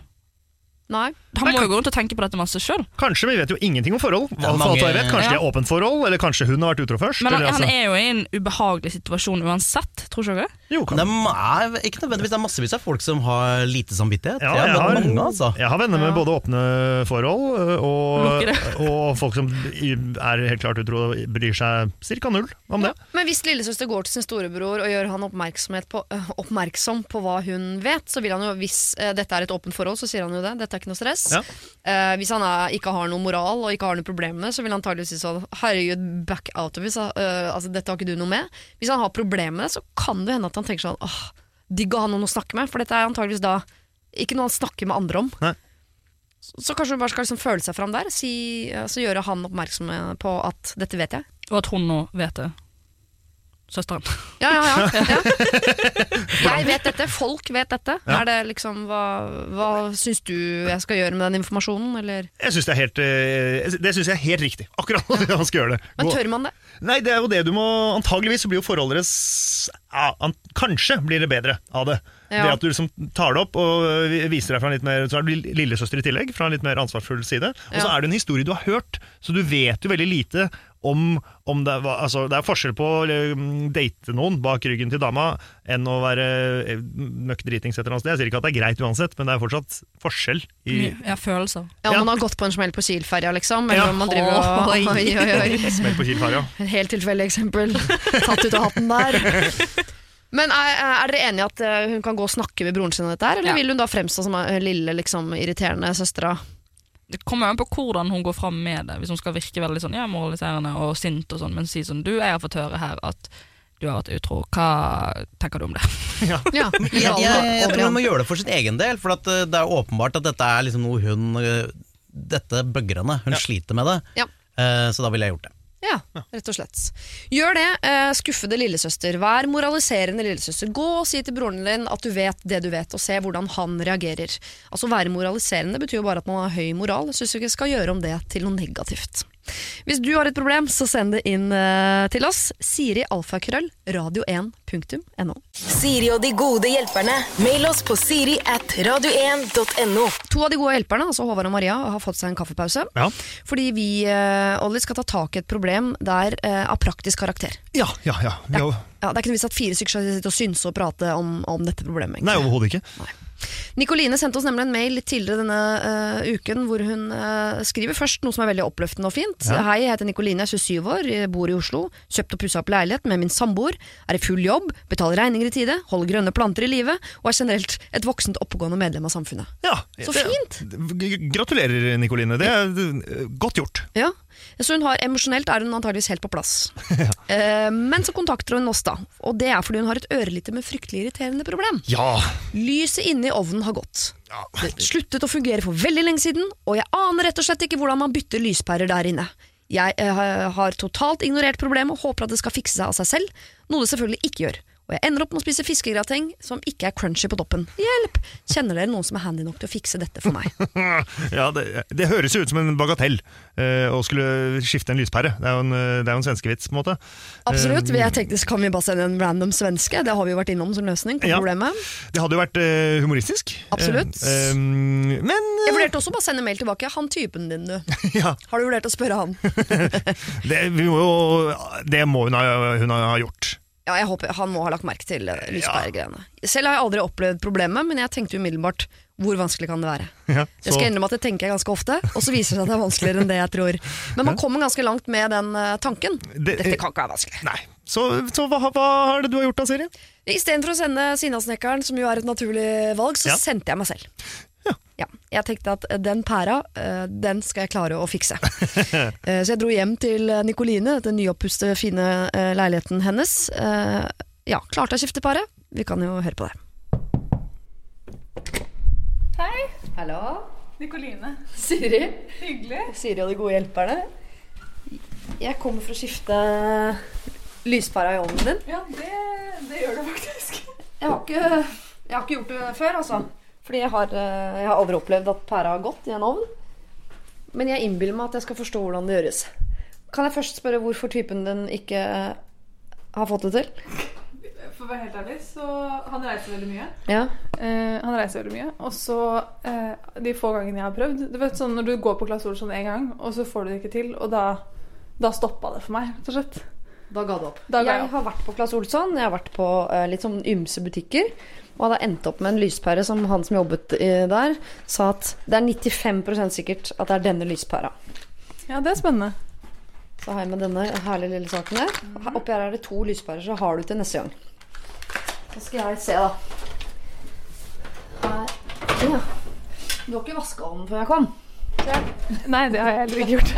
Nei. Han må jo gå rundt og tenke på dette masse sjøl. Kanskje, men vi vet jo ingenting om forhold. Hva, For alt jeg vet. Kanskje Ja. det er åpent forhold, eller kanskje hun har vært utro først. Men han, eller, han altså- er jo i en ubehagelig situasjon uansett, tror ikke dere? jo, kan. Det er ikke nødvendigvis Det er massevis av folk som har lite samvittighet. Ja, jeg jeg har mange, altså. Jeg har venner med Ja. både åpne forhold øh, og, og folk som er helt klart utro og bryr seg ca. null om det. Men hvis lillesøster går til sin storebror og gjør han oppmerksomhet på, øh, oppmerksom på hva hun vet, så vil han jo, hvis øh, dette er et åpent forhold, så sier han jo det. Dette er ikke noe stress. Ja. Eh, hvis han er, ikke har noe moral og ikke har noe problemer med det, så vil han antakeligvis si sånn Herregud, back out of it. så, øh, altså, dette har ikke du noe med. Hvis han har problemer med det, så kan det hende at han tenker sånn Åh, digg å ha noen å snakke med. For dette er antageligvis da ikke noe han snakker med andre om. Nei. Så, så kanskje hun bare skal liksom føle seg fram der. Si, altså, gjøre han oppmerksom på at 'dette vet jeg'. Og at hun nå vet det. Søsteren. Ja, ja, ja. ja. Jeg vet dette, folk vet dette. Er det liksom, hva, hva syns du jeg skal gjøre med den informasjonen, eller? Jeg synes Det er helt, øh, det syns jeg er helt riktig. Akkurat at man skal gjøre det. Men tør man det? Nei, det er jo det du må Antageligvis så blir jo forholdet deres ja, Kanskje blir det bedre av det. Ja. Det at du liksom tar det opp og øh, viser deg fra en litt mer Så er du lillesøster i tillegg, fra en litt mer ansvarsfull side. Og så Ja. er det en historie du har hørt, så du vet jo veldig lite om, om det, altså, det er forskjell på å øh, date noen bak ryggen til dama enn å være øh, møkk dritings et eller annet sted. Jeg sier ikke at det er greit uansett, men det er fortsatt forskjell i Ja, følelser. Ja, Ja. Man har gått på en smell på Kiel-ferja, liksom. Eller Ja. om man driver og Oi. Oi, oi, oi. smell på Kiel-ferja. Et helt tilfeldig eksempel. Tatt ut av hatten der. Men er, er dere enige i at eh, hun kan gå og snakke med broren sin om dette, her, eller Ja. vil hun da fremstå som eh, lille, liksom, irriterende søstera? Det kommer an på hvordan hun går fram med det. Hvis hun skal virke veldig sånn, ja, moraliserende og sint, og sånn, men si sånn Du, jeg har fått høre her at du har vært utro. Hva tenker du om det? Ja, Jeg, ja jeg tror hun må gjøre det for sin egen del, for at eh, det er åpenbart at dette er liksom noe hun eh, Dette bugger henne. Hun Ja. sliter med det. Ja. Eh, Så da ville jeg gjort det. Ja, rett og slett. Gjør det, eh, skuffede lillesøster. Vær moraliserende lillesøster. Gå og si til broren din at du vet det du vet, og se hvordan han reagerer. Altså Være moraliserende betyr jo bare at man har høy moral. Syns vi ikke skal gjøre om det til noe negativt. Hvis du har et problem, så send det inn uh, til oss. Siri alfakrøll radio1.no. Siri og de gode hjelperne. Mail oss på siri at radio1.no. To av de gode hjelperne, altså Håvard og Maria, har fått seg en kaffepause. Ja. Fordi vi uh, Ollie, skal ta tak i et problem der, uh, av praktisk karakter. ja, ja. ja. Vi har jo- Ja, det er ikke noe vits at fire stykker skal sitte og synse og prate om, om dette problemet. egentlig. Nei, overhodet ikke. Nikoline sendte oss nemlig en mail tidligere denne uh, uken hvor hun uh, skriver først noe som er veldig oppløftende og fint. Ja. Hei, jeg heter Nikoline, jeg er 27 år, bor i Oslo. Kjøpt og pussa opp leilighet med min samboer. Er i full jobb, betaler regninger i tide, holder grønne planter i live og er generelt et voksent oppegående medlem av samfunnet. Ja, Så fint. Gratulerer, Nikoline. Det er eh, godt gjort. Ja, Så hun har, emosjonelt er hun antageligvis helt på plass. Eh, men så kontakter hun oss, da. Og det er fordi hun har et ørelite, men fryktelig irriterende problem. Ja. Lyset inne i ovnen har gått. ja. Det sluttet å fungere for veldig lenge siden, og jeg aner rett og slett ikke hvordan man bytter lyspærer der inne. Jeg eh, har totalt ignorert problemet og håper at det skal fikse seg av seg selv, noe det selvfølgelig ikke gjør. Og jeg ender opp med å spise fiskegrateng som ikke er crunchy på toppen. Hjelp! Kjenner dere noen som er handy nok til å fikse dette for meg? ja det, det høres jo ut som en bagatell eh, å skulle skifte en lyspære. Det er jo en, eh, det er en svenskevits, på en måte. Absolutt. Jeg tenkte, Kan vi bare sende en random svenske? Det har vi jo vært innom som løsning på Ja. problemet. Det hadde jo vært eh, humoristisk. Absolutt. Eh, eh, men eh, Jeg vurderte også bare å sende mail tilbake. Han typen din, du. ja, Har du vurdert å spørre han? det, må jo, det må hun ha, hun ha gjort. Ja, jeg håper Han må ha lagt merke til lyspæregreiene. Ja. Selv har jeg aldri opplevd problemet, men jeg tenkte umiddelbart hvor vanskelig kan det være? Ja, Det skal jeg innrømme at det tenker jeg ganske ofte, og så viser det seg at det er vanskeligere enn det jeg tror. Men man kommer ganske langt med den eh, tanken. Det- Dette kan ikke være vanskelig. Nei. Så, så hva, hva er det du har gjort da, Siri? Istedenfor å sende Sinnasnekkeren, som jo er et naturlig valg, så Ja. sendte jeg meg selv. Ja. Jeg tenkte at den pæra, eh, den skal jeg klare å fikse. Eh, Så jeg dro hjem til Nikoline, den nyoppuste, fine eh, leiligheten hennes. Eh, Ja, klarte å skifte pære. Vi kan jo høre på det. Hei, Hallo, Nikoline. Siri. Hyggelig. Siri og de gode hjelperne. Jeg kommer for å skifte lyspæra i ovnen din. Ja, det, det gjør du faktisk. Jeg har ikke, jeg har ikke gjort det før, altså. Fordi jeg har, eh, jeg har aldri opplevd at pæra har gått i en ovn. Men jeg innbiller meg at jeg skal forstå hvordan det gjøres. Kan jeg først spørre hvorfor typen din ikke har fått det til? For å være helt ærlig, så han reiser veldig mye. Ja. Eh, han reiser veldig mye. Og så eh, de få gangene jeg har prøvd Du vet sånn når du går på Claes Olsson én gang, og så får du det ikke til, og da, da stoppa det for meg, rett og slett. Da ga det opp. Jeg har vært på Claes Olsson, jeg har vært på eh, litt sånn ymse butikker. Og hadde endt opp med en lyspære som han som jobbet eh, der, sa at det er 95% sikkert at det er denne lyspæra. Ja, det er spennende. Så har jeg med denne herlige lille saken. Her- Oppi her er det to lyspærer, så har du til neste gang. Så skal jeg se, da. Her. Ja. Du har ikke vaska ovnen før jeg kom. Nei, det har jeg heller ikke gjort.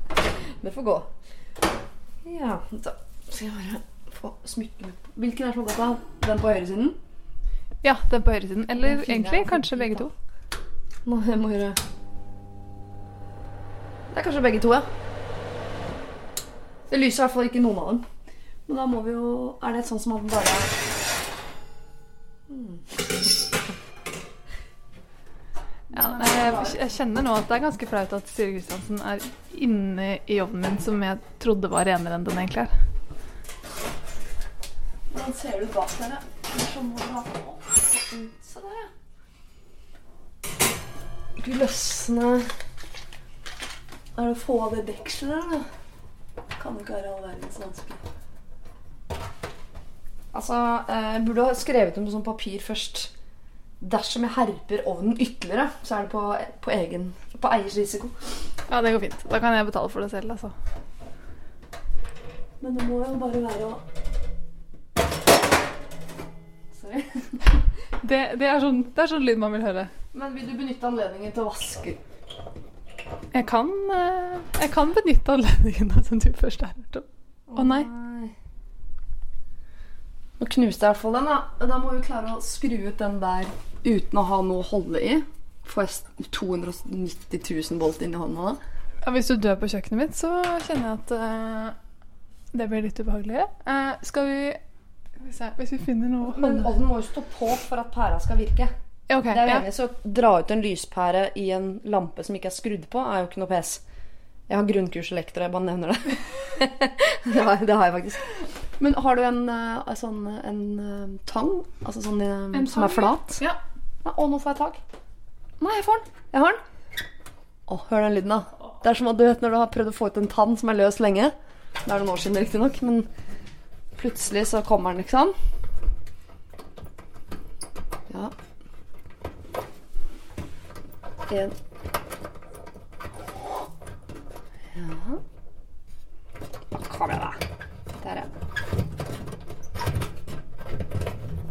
Det får gå. Ja, da skal jeg bare få smykken. Hvilken er som har gått av? Den på høyresiden? Ja, den på høyresiden. Eller finner egentlig kanskje begge på. to. Må, jeg må gjøre Det er kanskje begge to, ja. Det lyser i hvert fall ikke noen av dem. Men da må vi jo Er det et sånt som at den bare Ja, nei, jeg, jeg kjenner nå at det er ganske flaut at Siri Kristiansen er inne i ovnen min som jeg trodde var renere enn den egentlig er. Hvordan ser det ut bak der? ja? Det er sånn hvor du har fått ut Se der, ja. Gløssene Er det å få av det dekselet der, da? Kan ikke være all verdens vanskelig. Altså, eh, jeg burde ha skrevet noe på sånn papir først. Dersom jeg herper ovnen ytterligere, så er det på, på egen På eiers risiko. Ja, det går fint. Da kan jeg betale for det selv, altså. Men det må jo bare være å Sorry. Det, det, er sånn, det er sånn lyd man vil høre. Men vil du benytte anledningen til å vaske Jeg kan, eh, jeg kan benytte anledningen som du først er her. Å nei. Nå knuste jeg i hvert fall den. Da Da må vi klare å skru ut den der uten å ha noe å holde i. Får jeg 290 000 volt inn i hånda da? Ja, hvis du dør på kjøkkenet mitt, så kjenner jeg at uh, det blir litt ubehagelig. Uh, skal vi skal jeg, Hvis vi finner noe Men ovnen må jo stå på for at pæra skal virke. Okay, Det er jo ja. enig, så å dra ut en lyspære i en lampe som ikke er skrudd på, er jo ikke noe pes. Jeg har grunnkurs i elektro, jeg bare nevner det. det, har, det har jeg faktisk. Men har du en, en, sånn, en eh, tang? Altså sånn eh, En som er flat? Ja. Nei, Å, nå får jeg tak. Nei, jeg får den. Jeg har den. Å, hør den lyden, da. Det er som at du vet når du har prøvd å få ut en tann som er løs lenge. Det er noen år siden, riktignok, men plutselig så kommer den, ikke sant? Ja. En Ja. Kom igjen, da. Der, ja.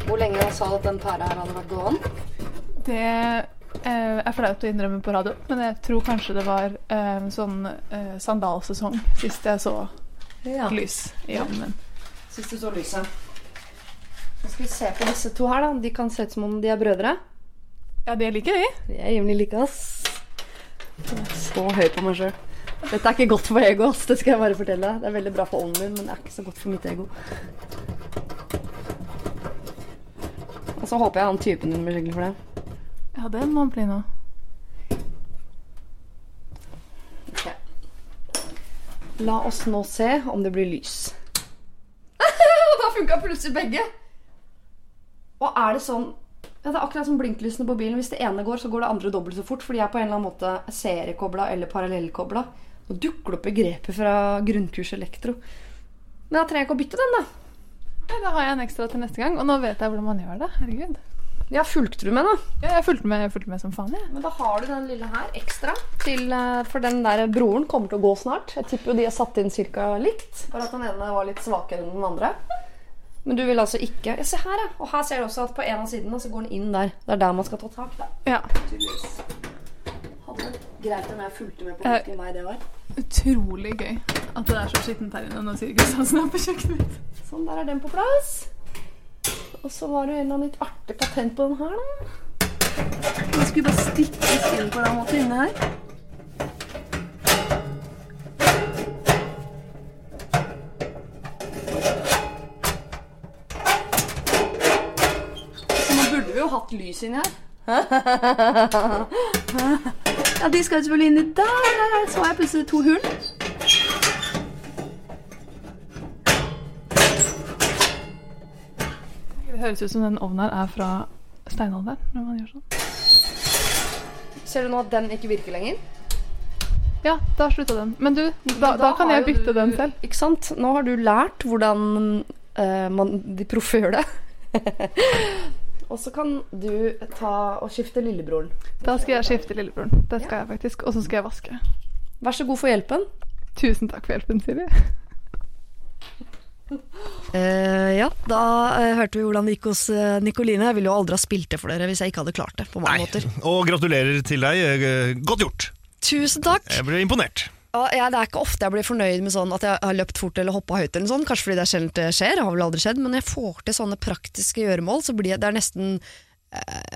Hvor lenge sa du at den pæra her hadde vært gående? Det eh, er flaut å innrømme på radio, men jeg tror kanskje det var eh, sånn eh, sandalsesong sist jeg så Ja. lys i ovnen min. Sist du så lyset. Nå skal vi se på disse to her, da. De kan se ut som om de er brødre. Ja, det liker de. De er rimelig like, ass. Så høy på meg sjøl. Dette er ikke godt for ego, ass. Det skal jeg bare fortelle deg. Det er veldig bra for ånden min, men det er ikke så godt for mitt ego. Og så håper jeg han typen din blir skikkelig for det. Ja, det må han bli nå. La oss nå se om det blir lys. Funka plutselig begge. Og er det sånn ja, Det er akkurat som blinklysene på bilen. Hvis det ene går, så går det andre dobbelt så fort. Fordi jeg er på en eller annen måte seriekobla eller parallellkobla. Nå dukker det opp begreper fra grunnkurs elektro. Men da trenger jeg ikke å bytte den, da. Nei, Da har jeg en ekstra til neste gang, og nå vet jeg hvordan man gjør det. Herregud. Ja, fulgte du med, da? Ja, jeg fulgte med, jeg fulgte med som faen, jeg. Men da har du den lille her ekstra. Til, eh, for den der broren kommer til å gå snart. Jeg tipper jo de er satt inn ca. likt. Bare at den ene var litt svakere enn den andre. Men du vil altså ikke ja, Se her, ja. Og her ser du også at på en av sidene så går den inn der. Det er der man skal ta tak. da Ja. Hadde vært greit om jeg fulgte med på hvilken vei det var. Utrolig gøy at det er så skittent her inne når Siri Kristiansen er på kjøkkenet mitt. Sånn, der er den på plass. Og så var det en eller annen litt artig patent på den her, da. Den skulle bare stikkes inn på den måten inne her. Hatt lys inni her. Ja, de skal selvfølgelig inn i der. Så så jeg plutselig to hull. Det høres ut som den ovnen her er fra steinalderen når man gjør sånn. Ser du nå at den ikke virker lenger? Ja, da slutta den. Men du, da, da kan jeg bytte du- den selv. Ikke sant? Nå har du lært hvordan uh, man, de proffe gjør det. og så kan du ta og skifte lillebroren. Da skal jeg skifte lillebroren. Det skal jeg faktisk. Og så skal jeg vaske. Vær så god for hjelpen. Tusen takk for hjelpen, Siri. uh, ja, da uh, hørte vi hvordan det gikk hos uh, Nikoline. Jeg ville jo aldri ha spilt det for dere hvis jeg ikke hadde klart det. på mange måter. Og gratulerer til deg. eh, Godt gjort. Tusen takk! Jeg ble imponert. Ja, det er ikke ofte jeg blir fornøyd med sånn at jeg har løpt fort eller hoppa høyt. eller sånn, Kanskje fordi det sjelden skjer, det har vel aldri skjedd. Men når jeg får til sånne praktiske gjøremål, så blir jeg, det er nesten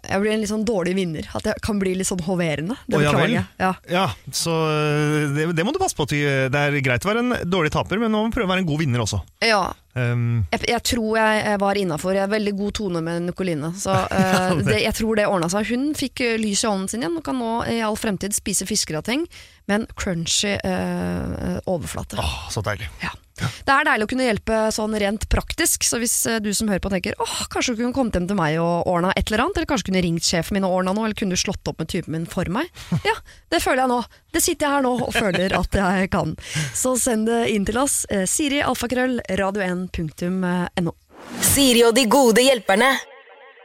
Jeg blir en litt sånn dårlig vinner. At jeg kan bli litt sånn hoverende. Det beklager jeg. Ja. Ja, så eh, det, det må du passe på. Det er greit å være en dårlig taper, men nå må du prøve å være en god vinner også. ja. Um, Jeg, jeg tror jeg, jeg var innafor. Jeg har veldig god tone med Nicoline. Så eh, det- det, jeg tror det ordna seg. Hun fikk eh, lys i ånden sin igjen og kan nå i all fremtid spise fiskegrateng med en crunchy uh, overflate. åh, så deilig. Ja. Det er deilig å kunne hjelpe sånn rent praktisk, så hvis eh, du som hører på tenker åh, kanskje du kunne kommet hjem til meg og ordna et eller annet, eller kanskje kunne ringt sjefen min og ordna noe, eller kunne du slått opp med typen min for meg? Ja, det føler jeg nå. Det sitter jeg her nå og føler at jeg kan. Så send det inn til oss. Eh, Siri alfakrøll radio1.no. Siri og de gode hjelperne.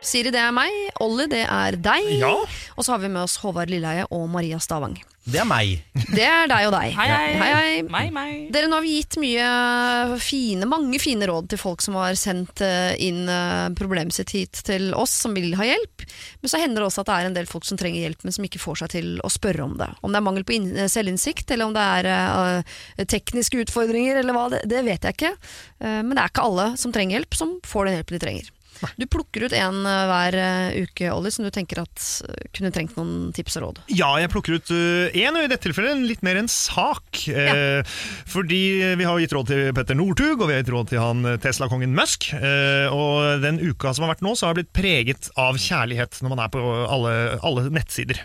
Siri, det er meg. Olli, det er deg. Ja. Og så har vi med oss Håvard Lilleheie og Maria Stavang. Det er meg. Det er deg og deg. Hei, hei. hei, hei. Meg, meg. Dere, nå har vi gitt mye fine, mange fine råd til folk som har sendt eh, inn eh, problemet sitt hit til oss, som vil ha hjelp. Men så hender det også at det er en del folk som trenger hjelp, men som ikke får seg til å spørre om det. Om det er mangel på inn- eh, selvinnsikt, eller om det er uh, tekniske utfordringer, eller hva, det, det vet jeg ikke. Uh, men det er ikke alle som trenger hjelp, som får den hjelpen de trenger. Du plukker ut en eh, hver eh, uke, Ollie, som du tenker at eh, kunne trengt noen tips og råd. Ja, jeg plukker ut én, og i dette tilfellet en litt mer en sak. Ja. fordi vi har gitt råd til Petter Northug, og vi har gitt råd til han Tesla-kongen Musk. Og den uka som har vært nå, så har blitt preget av kjærlighet når man er på alle, alle nettsider.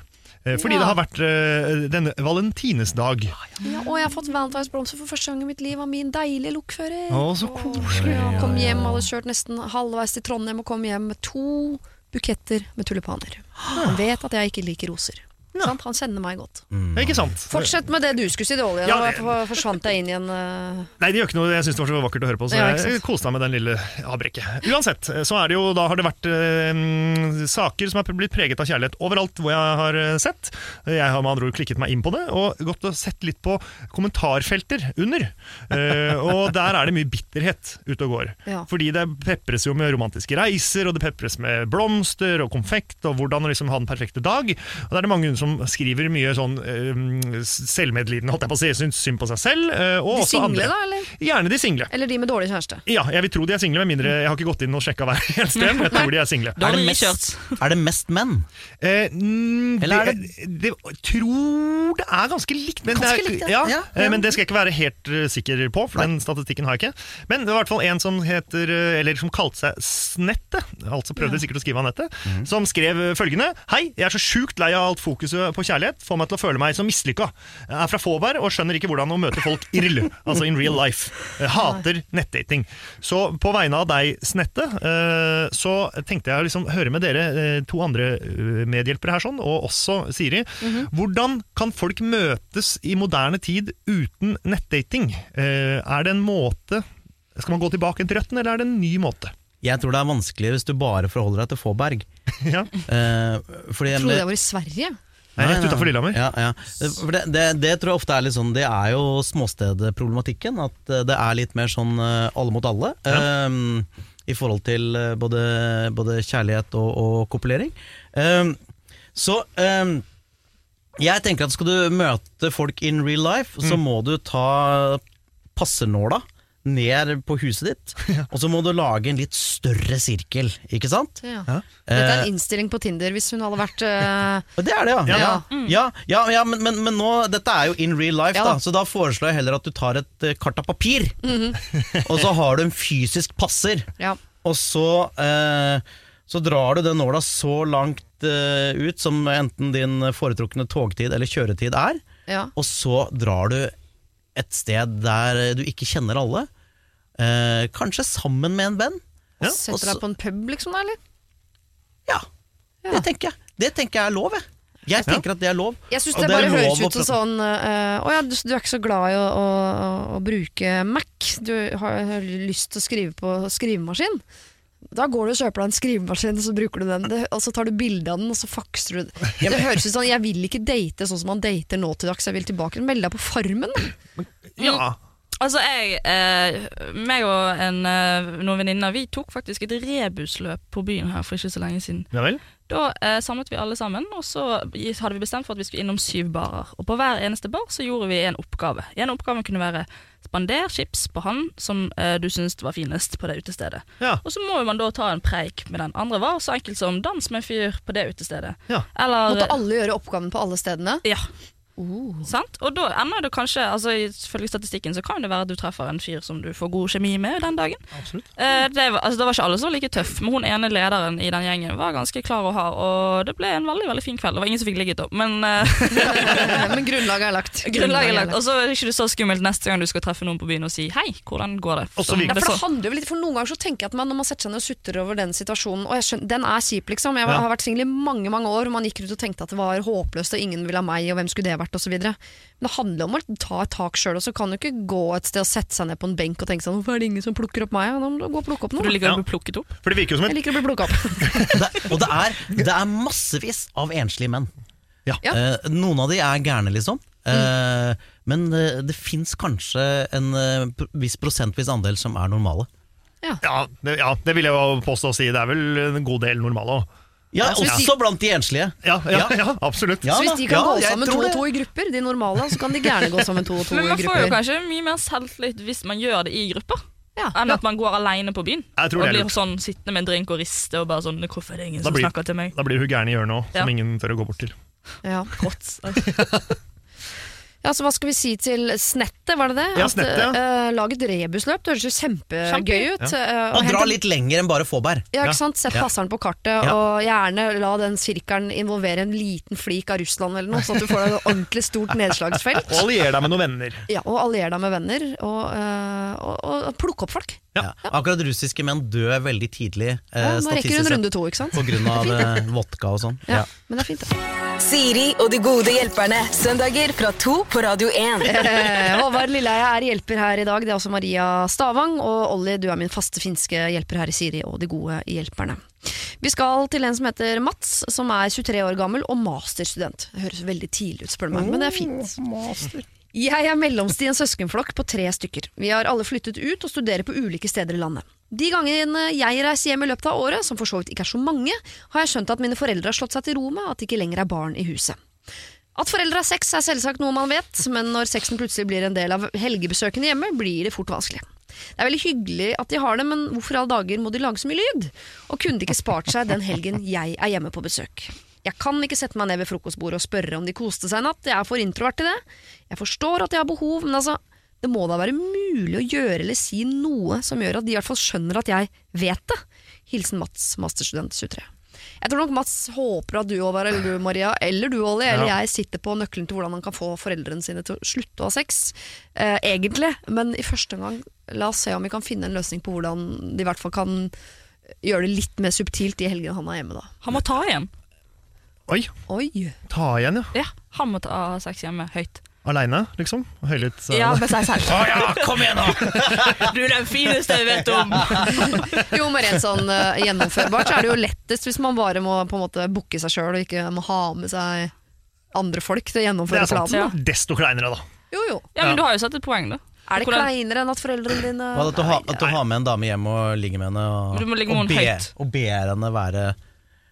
Eh, fordi Ja. det har vært eh, denne valentinesdag. Ja, og jeg har fått valentinesblomster for første gang i mitt liv av min deilige lokfører. Å, så koselig. Ja, kom hjem, hadde kjørt nesten halvveis til Trondheim og kom hjem med to buketter med tulipaner. Han vet at jeg ikke liker roser. Ja. Sant? Han kjenner meg godt. Ikke sant? Fortsett med det du skulle si, dårlig. Ja, det- Da forsvant jeg inn i en uh... Nei, det gjør ikke noe. Jeg syns det var så vakkert å høre på, så Ja, jeg koste meg med den lille avbrekket. Uansett, så er det jo, da har det vært uh, saker som har blitt preget av kjærlighet overalt hvor jeg har eh, sett. Jeg har med andre ord klikket meg inn på det, og gått og sett litt på kommentarfelter under. Uh, og der er det mye bitterhet ute og går. Ja. Fordi det pepres jo med romantiske reiser, og det pepres med blomster og konfekt, og hvordan liksom ha den perfekte dag. Og da er det mange som skriver mye sånn uh, selvmedlidende, holdt jeg på å si, syns synd på seg selv. Uh, og De også single, andre. da, eller? Gjerne de single. Eller de med dårlig kjæreste. Ja, jeg vil tro de er single, med mindre jeg har ikke gått inn og sjekka hver eneste en. Jeg tror de er single. Er det, mest, er det mest menn? Eh, mm, Eller er det, det, tror det er ganske likt, men, Ganske det, er, likt, ja. ja. eh, men det skal jeg ikke være helt eh, sikker på, for den statistikken har jeg ikke. Men det var i hvert fall en som heter, eller som kalte seg Snette, altså prøvde sikkert å skrive av mm. som skrev følgende Hei, jeg er så sjukt lei av alt fokuset på kjærlighet, får meg til å føle meg som mislykka. Jeg er fra Fåberg og skjønner ikke hvordan å møte folk IRL, altså in real life. Jeg hater nettdating. Så på vegne av deg, Snette, eh, så tenkte jeg å liksom høre med dere eh, to andre eh, medhjelpere her, sånn, og også Siri. Hvordan kan folk møtes i moderne tid uten nettdating? Eh, Er det en måte Skal man gå tilbake til røttene, eller er det en ny måte? Jeg tror det er vanskelig hvis du bare forholder deg til Fåberg. Ja. Eh, fordi Jeg trodde det var i Sverige. Nei, rett utafor Lillehammer. Ja, ja. For det, det, det tror jeg ofte er litt sånn Det er jo småstedproblematikken. At eh, det er litt mer sånn eh, alle mot alle. eh, I forhold til både, både kjærlighet og, og kopulering. Um, så um, jeg tenker at skal du møte folk in real life, så må du ta passernåla ned på huset ditt, og så må du lage en litt større sirkel, ikke sant? Ja. Ja. Dette er Eh, en innstilling på Tinder hvis hun hadde vært uh... Det er det, ja. Ja. ja. ja, ja, ja men, men, men nå, dette er jo in real life, Ja da. så da foreslår jeg heller at du tar et eh, kart av papir, Mhm. og så har du en fysisk passer, Ja. og så, uh, så drar du den nåla så langt uh, ut som enten din foretrukne togtid eller kjøretid er, ja. og så drar du et sted der du ikke kjenner alle, eh, kanskje sammen med en venn. Ja, Setter deg på en pub, liksom, da, eller? Ja, Ja. det tenker jeg. Det tenker jeg er lov, jeg. Jeg tenker at det er lov. Jeg syns det det er bare lov høres ut som sånn eh, Å ja, du, du er ikke så glad i å, å, å bruke Mac. Du har, har lyst til å skrive på skrivemaskin. Da går du og kjøper deg en skrivemaskin, og så bruker du den. Det, og så tar du bilde av den, og så fakser du det. Det høres ut som sånn, Jeg vil ikke date sånn som man dater nå til dags. Jeg vil tilbake. Meld deg på Farmen. Ja. Altså, jeg, eh, meg og en, eh, noen venninner Vi tok faktisk et rebusløp på byen her for ikke så lenge siden. ja vel. Da eh, samlet vi alle sammen, og så hadde vi bestemt for at vi skulle innom syv barer. Og på hver eneste bar så gjorde vi en oppgave. En oppgave kunne være spander chips på han som eh, du syntes var finest på det utestedet. Ja. Og så må man da ta en preik med den. Andre var så enkelt som dans med en fyr på det utestedet. Ja. Eller Måtte alle gjøre oppgaven på alle stedene? Ja. Sant? Og da ender det kanskje altså Ifølge statistikken så kan det være at du treffer en fyr som du får god kjemi med den dagen. Eh, det, var, altså, det var ikke alle som var like tøff, men hun ene lederen i den gjengen var ganske klar og hard, og det ble en veldig veldig fin kveld. Det var ingen som fikk ligget opp, men eh, Men grunnlaget er lagt. grunnlaget er lagt. Og så er det ikke så skummelt neste gang du skal treffe noen på byen og si 'hei, hvordan går det?' Så Ja, for, det handler jo litt, for Noen ganger så tenker jeg at man, når man setter seg ned og sutrer over den situasjonen Og jeg skjønner, Den er kjip, liksom. Jeg har vært singel i mange mange år, og man gikk rundt og tenkte at det var håpløst, og ingen ville ha meg, og hvem skulle det vært, osv. Men det handler om å ta et tak sjøl, og så kan du ikke gå et sted og sette seg ned på en benk og tenke sånn Hvorfor er det ingen som plukker opp meg? Nå Da må du gå og plukke opp noe. For du liker å bli plukket opp. For det virker jo som Jeg liker å bli plukka opp. det, og det er, det er massevis av enslige menn. Ja. Ja. Eh, noen av de er gærne, liksom. Eh, Men det, det fins kanskje en eh, viss prosentvis andel som er normale. ja det, ja, det vil jeg jo påstå å si. Det er vel en god del normale òg. Ja, Altså, Også blant de enslige. Ja, ja, Ja. absolutt. Ja Så hvis de kan ja, gå sammen to og to i grupper, de normale, så kan de gjerne gå sammen to og to i grupper. Men man får jo kanskje mye mer selvtillit hvis man gjør det i grupper, Ja. enn at man går alene på byen. Jeg tror og det blir sånn sittende med en drink og riste og bare sånn 'Hvorfor er det ingen Da som blir- snakker til meg?' Da blir hun gæren i hjørnet òg, som Ja. ingen tør å gå bort til. Ja. Rått. Ja, så Hva skal vi si til Snettet, var det det? Ja, Snettet, ja. Uh, lag et rebusløp, det høres jo kjempegøy ut. eh, Og hente- dra litt lenger enn bare Fåberg. Ja, Ja. ikke sant? Sett passeren på kartet, Ja. og gjerne la den sirkelen involvere en liten flik av Russland eller noe, sånn at du får deg et ordentlig stort nedslagsfelt. Og allier deg med noen venner. Ja, og allier deg med venner, og, uh, og, og plukke opp folk. Ja. Akkurat russiske menn dør veldig tidlig, eh, Ja, nå rekker hun runde to, ikke sant? på grunn av eh, vodka og sånn. Ja, Ja. Men det er fint, det. Siri og de gode hjelperne. Søndager fra to på Radio 1. Eh, Håvard Lilleheie er hjelper her i dag. Det er også Maria Stavang. Og Olli, du er min faste finske hjelper her i Siri og De gode hjelperne. Vi skal til en som heter Mats, som er 23 år gammel og masterstudent. Det høres veldig tidlig ut, spør du meg, men det er fint. Jeg er mellomst i en søskenflokk på tre stykker. Vi har alle flyttet ut og studerer på ulike steder i landet. De gangene jeg reiser hjem i løpet av året, som for så vidt ikke er så mange, har jeg skjønt at mine foreldre har slått seg til ro med at det ikke lenger er barn i huset. At foreldre har sex er selvsagt noe man vet, men når sexen plutselig blir en del av helgebesøkene hjemme, blir det fort vanskelig. Det er veldig hyggelig at de har det, men hvorfor i alle dager må de lage så mye lyd? Og kunne de ikke spart seg den helgen jeg er hjemme på besøk? Jeg kan ikke sette meg ned ved frokostbordet og spørre om de koste seg i natt, jeg er for introvert til det. Jeg forstår at de har behov, men altså, det må da være mulig å gjøre eller si noe som gjør at de i hvert fall skjønner at jeg vet det. Hilsen Mats, masterstudent 23. Jeg tror nok Mats håper at du Håvard, eller du Maria, eller du Olli, eller jeg sitter på nøkkelen til hvordan han kan få foreldrene sine til å slutte å ha sex. Eh, egentlig, men i første omgang, la oss se om vi kan finne en løsning på hvordan de i hvert fall kan gjøre det litt mer subtilt de helgene han er hjemme, da. Han må ta igjen. Oi, Oi! ta igjen, ja. Ja, han må ta sex hjemme høyt. aleine, liksom? Høylytt. Uh... Ja, med seg selv. Å ja, kom igjen, da! Du er den fineste jeg vet om! Jo, men rent sånn uh, gjennomførbart så er det jo lettest hvis man bare må på en måte booke seg sjøl og ikke må ha med seg andre folk til å Det gjennomføre er sant. planen. Desto kleinere, da. Jo, jo. Ja, men du har jo satt et poeng, da. Er det Hvordan- kleinere enn at foreldrene dine Hva, at, du ha, at du har med en dame hjem og ligger med henne og, Du må ligge med og, be, høyt. og ber henne være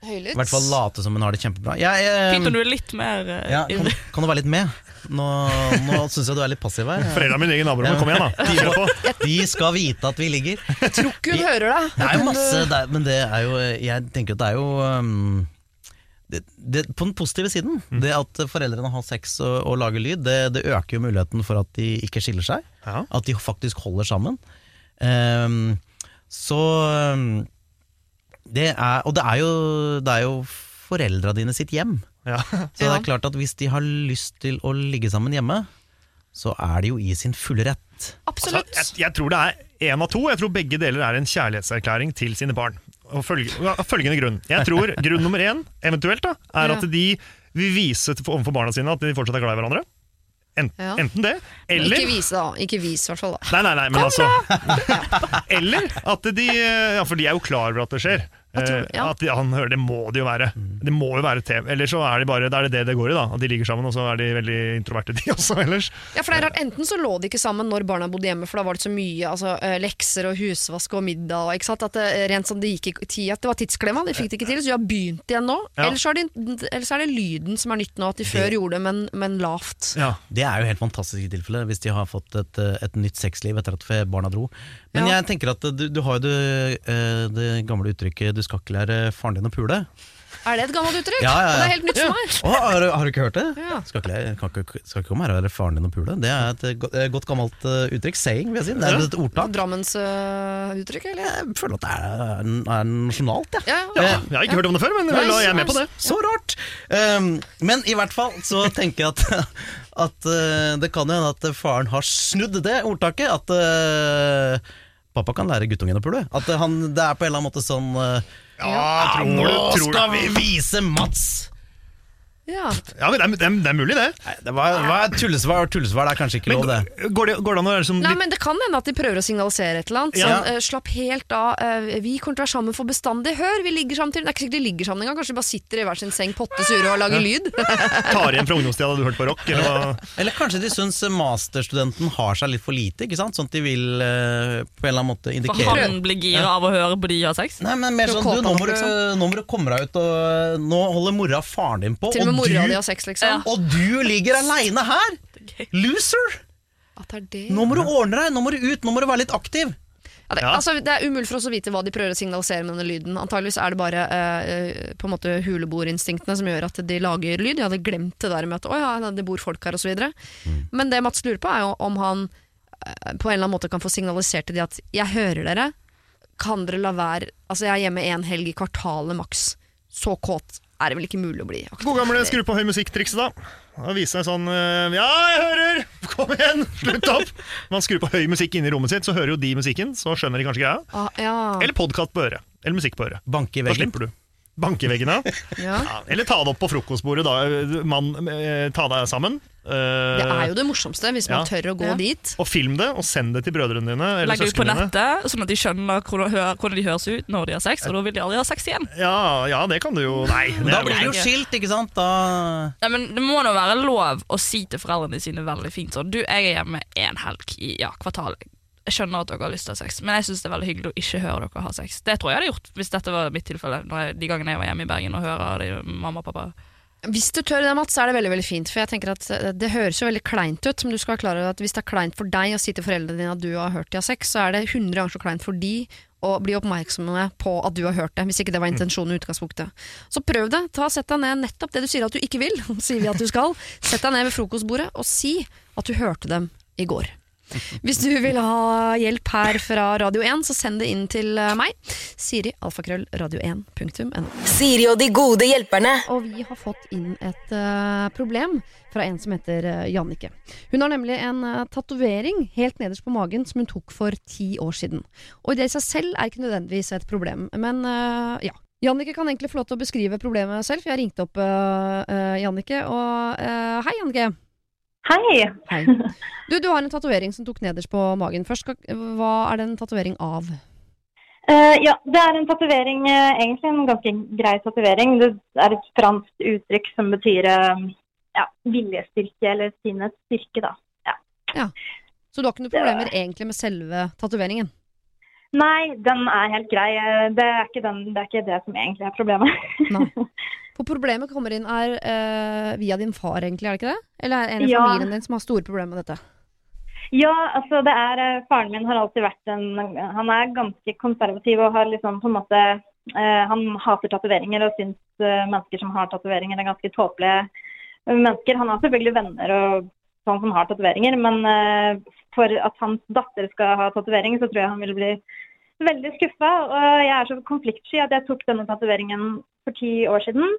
Høylytt? I hvert fall late som hun har det kjempebra. Jeg, eh, Fint om du er litt mer eh, ja, kan, ivrig. kan du være litt med? Nå, nå syns jeg du er litt passiv her. Foreldra mine ligger i naborommet, kom igjen, da. De, Kjør på. må, de skal vite at vi ligger. Tror ikke hun hører deg. Det er jo masse det er, Men det er jo Jeg tenker at det er jo um, det, det, På den positive siden, det at foreldrene har sex og, og lager lyd, det, det øker jo muligheten for at de ikke skiller seg. Ja. At de faktisk holder sammen. Um, så um, det er, Og det er jo, det er jo foreldra dine sitt hjem. Ja. Så det er klart at hvis de har lyst til å ligge sammen hjemme, så er de jo i sin fulle rett. Altså, jeg, jeg tror det er én av to. Jeg tror begge deler er en kjærlighetserklæring til sine barn. Og følge, av følgende grunn. Jeg tror grunn nummer én, eventuelt, da, er Ja. at de vil vise til- overfor barna sine at de fortsatt er glad i hverandre. En, Ja. Enten det, eller Ikke vise, da. Ikke vis, i hvert fall. da. Nei, nei, nei, men altså Eller at de Ja, for de er jo klar over at det skjer. At Eh, ja. At de, han hører Det må det jo være. Det må jo være TV. Eller så er de bare Da er det det det går i, da. At de ligger sammen, og så er de veldig introverte, de også, ellers. Ja, for det er rart, Enten så lå de ikke sammen når barna bodde hjemme, for da var det så mye altså, eh, lekser og husvask og middag. Og, ikke sant? At det, rent sånn, det, gikk ikke tid, at det var tidsklemma, de fikk det ikke til, så de har begynt igjen nå. Ja. Eller, så er det, eller er det lyden som er nytt nå, at de før gjorde det, men, men lavt. Ja. Det er jo helt fantastisk i tilfelle, hvis de har fått et, eh, et nytt sexliv etter at barna dro. Men Ja. jeg tenker at du, du har jo det, eh, det gamle uttrykket 'du skal ikke lære faren din å pule'. Er det et gammelt uttrykk? Ja, ja, ja. Det er helt nytt for meg. Å, har, du- har du ikke hørt det? Ja. Skal, ikke, kan ikke, skal ikke komme her og lære faren din og pule. Det er et eh, eh, godt gammelt eh, uttrykk. Saying, vil jeg si. Det er Ja. et ordtak. Drammens uh, uttrykk, eller? Jeg føler at det er, er nasjonalt, jeg. Ja, Ja, ja. jeg har ikke hørt om det før, men Nei, jeg er med på det. Så rart! Um, men i hvert fall så tenker jeg at, at uh, det kan jo hende at faren har snudd det ordtaket. At uh, pappa kan lære guttungen å pule. At han, det er på en eller annen måte sånn uh, Ja, tror Nå tror skal vi vise Mats! Ja. Ja, men det er, det er, det er mulig, det. Nei, det var, var tullesvar. Tullesvar det er kanskje ikke Men lov, det. går det, går det an å være sånn Nei, litt men Det kan hende at de prøver å signalisere et eller annet. Ja. Sånn, eh, slapp helt av, Uh, vi kommer til å være sammen for bestandig. Hør, vi ligger sammen til Det er ikke sikkert de ligger sammen engang, kanskje de bare sitter i hver sin seng, potte sure og lager lyd. tar igjen fra ungdomstida da du hørte på rock? Eller hva? Eller kanskje de syns masterstudenten har seg litt for lite, ikke sant? sånn at de vil uh, på en eller annen måte indikere For han blir gira av å høre på de har sex. Nei, men mer sånn, du, nå, må du, liksom. nå må du komme deg ut, og nå holder mora og faren din på, Til og og mora du, di har sex, liksom. og du ligger aleine her! Loser! At er det. Nå må du ordne deg, nå må du ut, nå må du være litt aktiv. Ja, det, Ja. altså, det er umulig for oss å vite hva de prøver å signalisere med denne lyden. Antageligvis er det bare eh, eh, på en måte huleboerinstinktene som gjør at de lager lyd. Jeg hadde glemt det der med at å ja, det bor folk her, osv. Mm. Men det Mats lurer på, er jo om han eh, på en eller annen måte kan få signalisert til de at jeg hører dere, kan dere la være Altså, jeg er hjemme en helg i kvartalet maks. Så kåt er det vel ikke mulig å bli. God gamle skru på høy musikk-trikset, da. Da viser jeg sånn eh, Ja, jeg hører! Kom igjen! Slutt opp! Man skrur på høy musikk inne i rommet sitt, så hører jo de musikken. Så skjønner de kanskje greia. Ah, ja. Eller podkast på øret. Eller musikk på øret. Banke i veggen. Da slipper du. Banke i veggen, ja. Eller ta det opp på frokostbordet, da. Man, eh, ta deg sammen. Eh, Det er jo det morsomste, hvis man Ja. tør å gå Ja. dit. Og film det, og send det til brødrene dine eller det ut på nettet, sånn at de skjønner hvordan, de høres ut når de har sex, og da vil de aldri ha sex igjen. Ja, ja, det kan du jo Nei. Da blir det jo jo skilt, ikke sant? Da Ja, men Det må nå være lov å si til foreldrene sine veldig fint sånn Du, jeg er hjemme en helg i ja, kvartalet. Jeg skjønner at dere har lyst til å ha sex, men jeg syns det er veldig hyggelig å ikke høre dere ha sex. Det tror jeg hadde gjort hvis dette var mitt tilfelle når jeg, de gangene jeg var hjemme i Bergen og hører de, mamma og pappa. Hvis du tør det, Mats, så er det veldig veldig fint. For jeg tenker at eh, Det høres jo veldig kleint ut, men du skal være klar over at hvis det er kleint for deg å si til foreldrene dine at du har hørt de har sex, så er det 100 ganger så kleint for de å bli oppmerksomme på at du har hørt det, hvis ikke det var intensjonen i utgangspunktet. Så prøv det. Ta Sett deg ned nettopp det du sier at du ikke vil, sier vi at du skal. Sett deg ned ved frokostbordet og si at du hørte dem i går. Hvis du vil ha hjelp her fra Radio 1, så send det inn til eh, meg. Siri, alfakrøll, radio1.no. Siri og de gode hjelperne. Og vi har fått inn et uh, problem fra en som heter uh, Jannike. Hun har nemlig en uh, tatovering helt nederst på magen som hun tok for ti år siden. Og det i seg selv er ikke nødvendigvis et problem, men uh, ja. Jannike kan egentlig få lov til å beskrive problemet selv, for jeg ringte opp uh, Jannike, og hei, Jannike. Hei. Hei. Du, du har en tatovering som tok nederst på magen. Først, hva er det en tatovering av? Uh, ja, det er en tatovering, eh, egentlig en ganske grei tatovering. Det er et fransk uttrykk som betyr eh, ja, viljestyrke, eller sinnets styrke, da. Så du har ikke noen problemer egentlig med selve tatoveringen? Nei, den er helt grei. Det er ikke, den, det, er ikke det som egentlig er problemet. Nei. For problemet kommer inn er eh, via din far, egentlig, er det ikke det? Eller er det en i Ja. familien din som har store problemer med dette? Ja, altså det er eh, Faren min har alltid vært en Han er ganske konservativ og har liksom på en måte eh, Han hater tatoveringer og syns eh, mennesker som har tatoveringer er ganske tåpelige mennesker. Han har selvfølgelig venner og sånn som har tatoveringer, men for at hans datter skal ha tatovering, så tror jeg han vil bli veldig skuffa. Og jeg er så konfliktsky at jeg tok denne tatoveringen for ti år siden.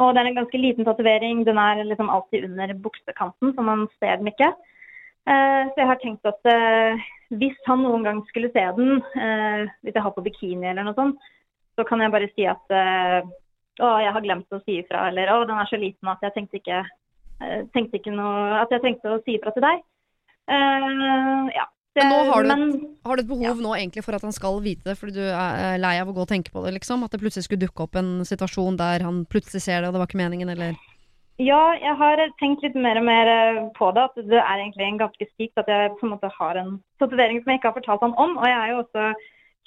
Og det er en ganske liten tatovering. Den er liksom alltid under buksekanten, så man ser den ikke. Eh, Så jeg har tenkt at eh, hvis han noen gang skulle se den, eh, hvis jeg har på bikini eller noe sånt, så kan jeg bare si at å, jeg har glemt å si ifra, eller å, den er så liten at jeg tenkte ikke, tenkte ikke noe, at jeg trengte å si ifra til deg. Uh, ja. Men nå har du Men- Har du et behov nå egentlig for at han skal vite det, fordi du er eh, lei av å gå og tenke på det, liksom? At det plutselig skulle dukke opp en situasjon der han plutselig ser det, og det var ikke meningen, eller? Ja, jeg har tenkt litt mer og mer eh, på det. At det er egentlig en ganske sykt at jeg på en måte har en tatovering som jeg ikke har fortalt han om. Og jeg er jo også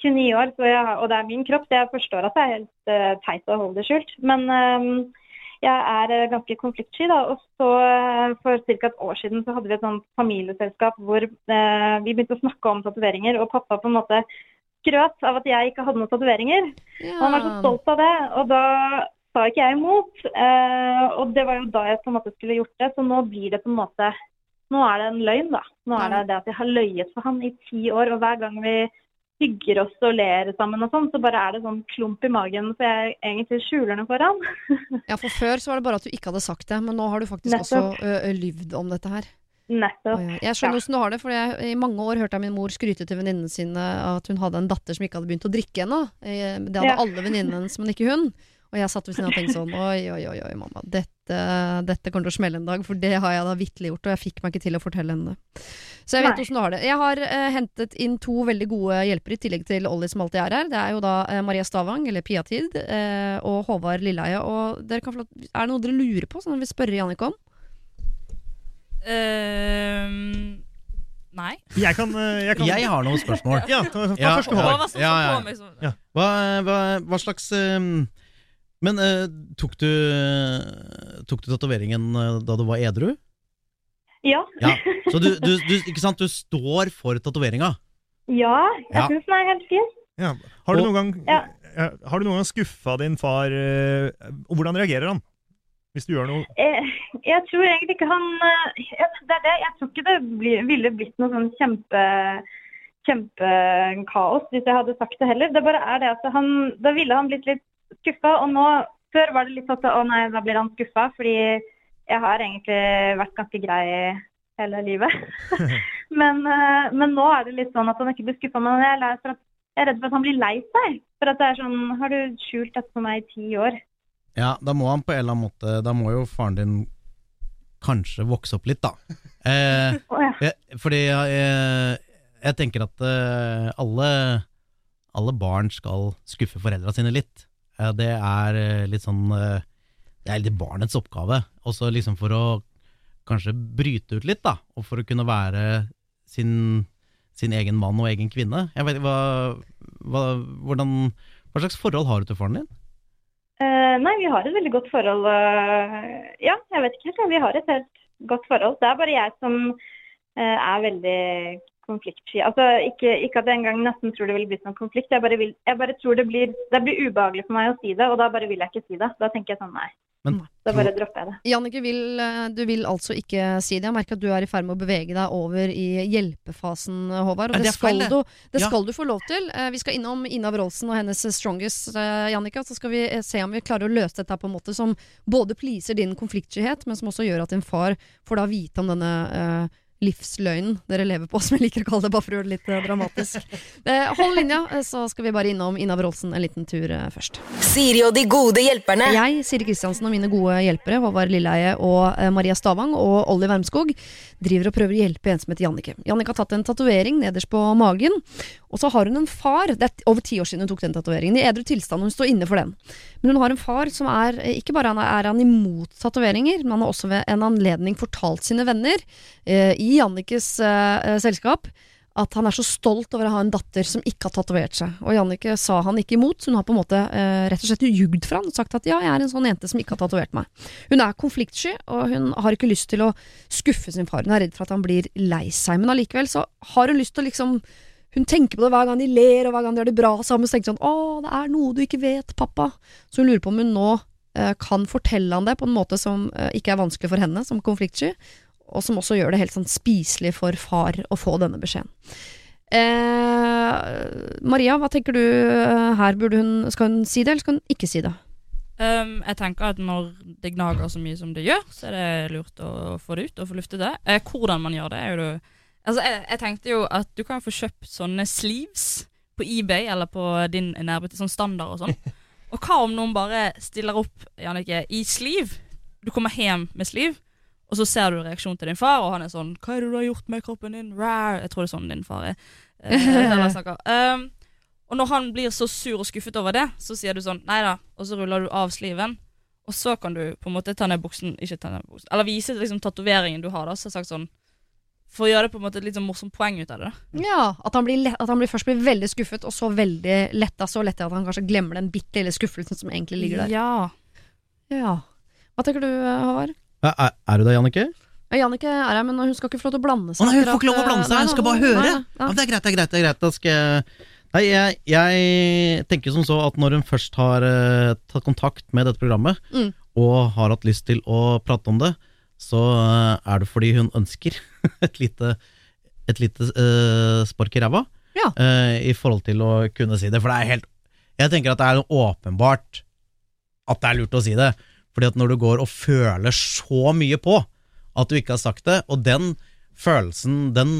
29 år, har- og det er min kropp, så jeg forstår at det er helt uh, teit å holde det skjult. Men eh, jeg er eh, ganske konfliktsky, da. Og så eh, for ca. et år siden så hadde vi et sånt familieselskap hvor eh, vi begynte å snakke om tatoveringer, og pappa på en måte skrøt av at jeg ikke hadde noen tatoveringer. Ja. Han var så stolt av det, og da sa ikke jeg imot. Eh, og det var jo da jeg på en måte skulle gjort det, så nå blir det på en måte Nå er det en løgn, da. Nå er det det at jeg har løyet for han i ti år, og hver gang vi hygger oss og ler sammen og sånn, så bare er det sånn klump i magen, så jeg egentlig skjuler den foran. Ja, for før så var det bare at du ikke hadde sagt det, men nå har du faktisk Nettopp. også lyvd om dette her. Nettopp. Oi, ja. Jeg skjønner hvordan du har det, for jeg, i mange år hørte jeg min mor skryte til venninnene sine at hun hadde en datter som ikke hadde begynt å drikke ennå. Eh, Det hadde Ja. alle venninnene hennes, men ikke hun. Og jeg satt ved siden av og tenkte sånn Oi, oi, oi, oi mamma. Dette, dette kommer til å smelle en dag, for det har jeg da vitterlig gjort, og jeg fikk meg ikke til å fortelle henne det. Så jeg vet åssen du har det. Jeg har eh, hentet inn to veldig gode hjelpere, i tillegg til Olli som alltid er her. Det er jo da eh, Maria Stavang, eller Piatid, eh, og Håvard Lilleheie. Og dere kan få lov Er det noe dere lurer på, som dere vil spørre Jannicke om? Ehm, nei. Jeg kan, eh, jeg kan Jeg har noen spørsmål. Ja, ta, ta Ja, første Håvard. Ja. Hva, hva, hva slags ehm, Men eh, tok du Tok du tatoveringen eh, da du var edru? Ja. Ja. Så du, du, du, ikke sant, du står for tatoveringa? Ja, jeg Ja. syns den er helt fin. Ja. Har, du Og- noen gang, Ja. eh, har du noen gang skuffa din far, eh, og hvordan reagerer han? Hvis du gjør noe Jeg, Jeg tror egentlig ikke han eh, jeg- Det er det. Jeg tror ikke det bli, ville blitt noe sånn kjempe kjempekaos hvis jeg hadde sagt det heller. Det bare er det at han Da ville han blitt litt skuffa, og nå Før var det litt sånn at å nei, da blir han skuffa, fordi jeg har egentlig vært ganske grei hele livet. men, eh, men nå er det litt sånn at han ikke blir skuffa. Men jeg er, at, jeg er redd for at han blir lei seg. For at det er sånn Har du skjult dette for meg i ti år? Ja, da må han på en eller annen måte Da må jo faren din kanskje vokse opp litt, da. Eh, ja. jeg, fordi jeg, jeg tenker at eh, alle, alle barn skal skuffe foreldra sine litt. Eh, det er eh, litt sånn eh, Det er litt barnets oppgave. Også liksom for å kanskje bryte ut litt, da. Og for å kunne være sin, sin egen mann og egen kvinne. Jeg vet, hva, hva, hvordan, hva slags forhold har du til faren din? Uh, nei, vi har et veldig godt forhold. Uh, ja, jeg vet ikke helt. Vi har et helt godt forhold. Det er bare jeg som uh, er veldig konfliktsky. Altså, ikke, ikke at jeg engang nesten tror det vil bli noen konflikt. Jeg bare, vil, jeg bare tror det blir, det blir ubehagelig for meg å si det, og da bare vil jeg ikke si det. Da tenker jeg sånn nei. Men Da bare dropper jeg det. Jannike, vil, eh, du vil altså ikke si det. Jeg merker at du er i ferd med å bevege deg over i hjelpefasen, Håvard. Og det, det feil, skal, det. du, det Ja. skal du få lov til. Eh, Vi skal innom Ina Wroldsen og hennes strongest, eh, Jannicke. Så skal vi se om vi klarer å løse dette på en måte som både pleaser din konfliktskyhet, men som også gjør at din far får da vite om denne eh, livsløgnen dere lever på, som jeg liker å kalle det, bare for å gjøre det litt eh, dramatisk. Eh, hold linja, eh, så skal vi bare innom Ina Wroldsen en liten tur først. Siri og de gode hjelperne. Jeg, Siri Kristiansen og mine gode hjelpere, Håvard Lilleheie og Maria Stavang og Olli Wermskog, driver og prøver å hjelpe en som heter Jannicke. Jannicke har tatt en tatovering nederst på magen, og så har hun en far. Det er over ti år siden hun tok den tatoveringen. I edru tilstand, hun står inne for den. Men hun har en far som er Ikke bare er han imot tatoveringer, men han har også ved en anledning fortalt sine venner eh, i Jannikes eh, eh, selskap at han er så stolt over å ha en datter som ikke har tatovert seg. Og Jannicke sa han ikke imot, så hun har på en måte eh, rett og slett ljugd for han og sagt at ja, jeg er en sånn jente som ikke har tatovert meg. Hun er konfliktsky, og hun har ikke lyst til å skuffe sin far. Hun er redd for at han blir lei seg, men allikevel så har hun lyst til å liksom hun tenker på det hver gang de ler og hver gang de gjør det bra sammen. Så tenker hun sånn 'Å, det er noe du ikke vet, pappa'. Så hun lurer på om hun nå eh, kan fortelle han det på en måte som eh, ikke er vanskelig for henne, som konfliktsky, og som også gjør det helt sånn spiselig for far å få denne beskjeden. Eh, Maria, hva tenker du eh, her? Burde hun, skal hun si det, eller skal hun ikke si det? Um, jeg tenker at når det gnager så mye som det gjør, så er det lurt å få det ut og få luftet det. Eh, hvordan man gjør det, er jo det Altså, jeg, jeg tenkte jo at du kan få kjøpt sånne sleeves på eBay eller på din nærbutikk, sånn standard og sånn. Og hva om noen bare stiller opp Jannicke, i sleeve? Du kommer hjem med sleeve, og så ser du reaksjonen til din far, og han er sånn 'Hva er det du har gjort med kroppen din?' Rar. Jeg tror det er sånn din far er. Eh. Um, og når han blir så sur og skuffet over det, så sier du sånn 'Nei da', og så ruller du av sliven. Og så kan du på en måte ta ned buksen, ikke ta ned buksen, eller vise liksom tatoveringen du har, da. Så sagt sånn For å gjøre det på en måte et litt sånn morsomt poeng ut av det. da Ja, at han, blir lett, at han blir først blir veldig skuffet, og så veldig letta. Så letta at han kanskje glemmer den bitte lille skuffelsen som egentlig ligger der. Ja. Ja. Hva tenker du, Håvard? Er, er, du der, Jannicke? Ja, Jannicke er her, men hun skal ikke få lov til å blande Å seg. nei, hun får ikke lov til å blande seg, eh, hun skal bare høre. nei, Ja, det er greit, det er greit. det er greit Da skal jeg Nei, jeg, jeg tenker som så at når hun først har uh, tatt kontakt med dette programmet, Mm. og har hatt lyst til å prate om det, så uh, er det fordi hun ønsker et lite, et lite uh, spark i ræva Ja. eh, i forhold til å kunne si det. For det er helt Jeg tenker at det er åpenbart at det er lurt å si det. Fordi at når du går og føler så mye på at du ikke har sagt det, og den følelsen, den,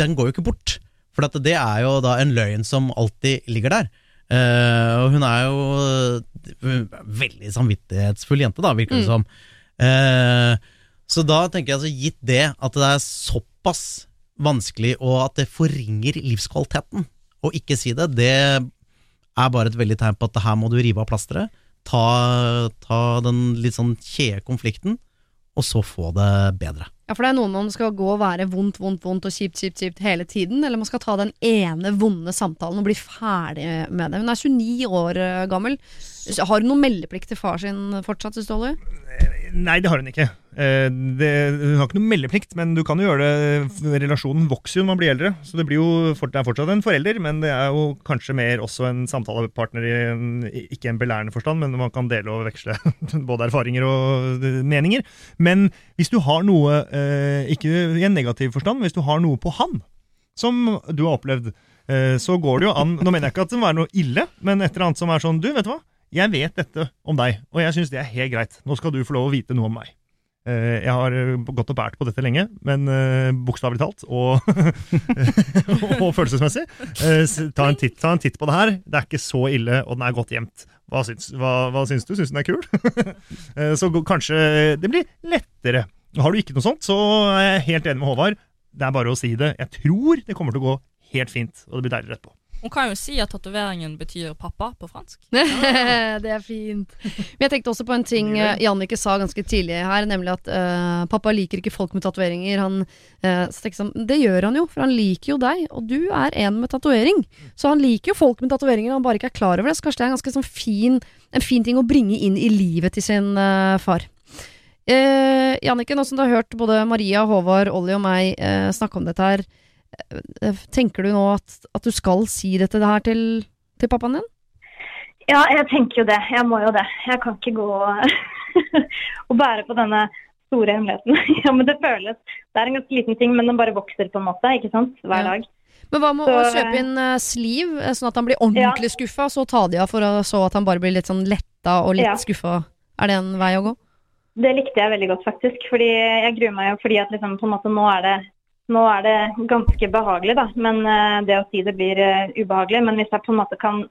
den går jo ikke bort. For det er jo da en løgn som alltid ligger der. Uh, og hun er jo uh, veldig samvittighetsfull jente, da, virker det Mm. som. Uh, så da tenker jeg altså, gitt det, at det er såpass vanskelig, og at det forringer livskvaliteten å ikke si det, det er bare et veldig tegn på at her må du rive av plasteret, ta, ta den litt sånn kjede konflikten, og så få det bedre. Ja, for det er noen man skal gå og være vondt, vondt, vondt og kjipt, kjipt, kjipt hele tiden, eller man skal ta den ene vonde samtalen og bli ferdig med det. Hun er 29 år eh, gammel. Har hun noen meldeplikt til far sin fortsatt, synes du, Olli? Nei, det har hun ikke. Eh, Det, hun har ikke noe meldeplikt, men du kan jo gjøre det Relasjonen vokser jo når man blir eldre, så det, blir jo, det er fortsatt en forelder, men det er jo kanskje mer også en samtalepartner i en, ikke en belærende forstand, men man kan dele og veksle både erfaringer og eh, meninger. Men hvis du har noe, eh, ikke i en negativ forstand, hvis du har noe på han, som du har opplevd, så går det jo an Nå mener jeg ikke at det må være noe ille, men et eller annet som er sånn Du, vet du hva? Jeg vet dette om deg, og jeg syns det er helt greit. Nå skal du få lov å vite noe om meg. Eh, Jeg har eh, gått og bært på dette lenge, men uh, bokstavelig talt og, og følelsesmessig. eh, ta, en titt, ta en titt på det her. Det er ikke så ille, og den er godt gjemt. Hva syns, hva, hva syns du? Syns den er kul? Eh, så kanskje det blir lettere. Har du ikke noe sånt, så er jeg helt enig med Håvard. Det er bare å si det. Jeg tror det kommer til å gå helt fint, og det blir deilig etterpå. Hun kan jo si at tatoveringen betyr pappa på fransk. det er fint. Men jeg tenkte også på en ting eh, Jannicke sa ganske tidlig her, nemlig at uh, pappa liker ikke folk med tatoveringer. Sånn, det gjør han jo, for han liker jo deg, og du er en med tatovering. Så han liker jo folk med tatoveringer, han bare ikke er klar over det. Så kanskje det er en ganske sånn fin, en fin ting å bringe inn i livet til sin uh, far. Eh, Jannicke, nå som du har hørt både Maria, Håvard, Olli og meg eh, snakke om dette her, tenker du nå at, at du skal si dette her til, til pappaen din? Ja, jeg tenker jo det. Jeg må jo det. Jeg kan ikke gå og bære på denne store hemmeligheten. ja, men det føles Det er en ganske liten ting, men den bare vokser på en måte, ikke sant? Hver Ja. dag. Men hva med å kjøpe inn eh, sånn at han blir ordentlig skuffa, så ta de av for å, så at han bare blir litt sånn letta og litt Ja. skuffa? Er det en vei å gå? Det likte jeg veldig godt, faktisk. Fordi jeg gruer meg jo fordi at liksom, på en måte nå er det Nå er det ganske behagelig, da. Men eh, det å si det blir eh, ubehagelig. Men hvis jeg på en måte kan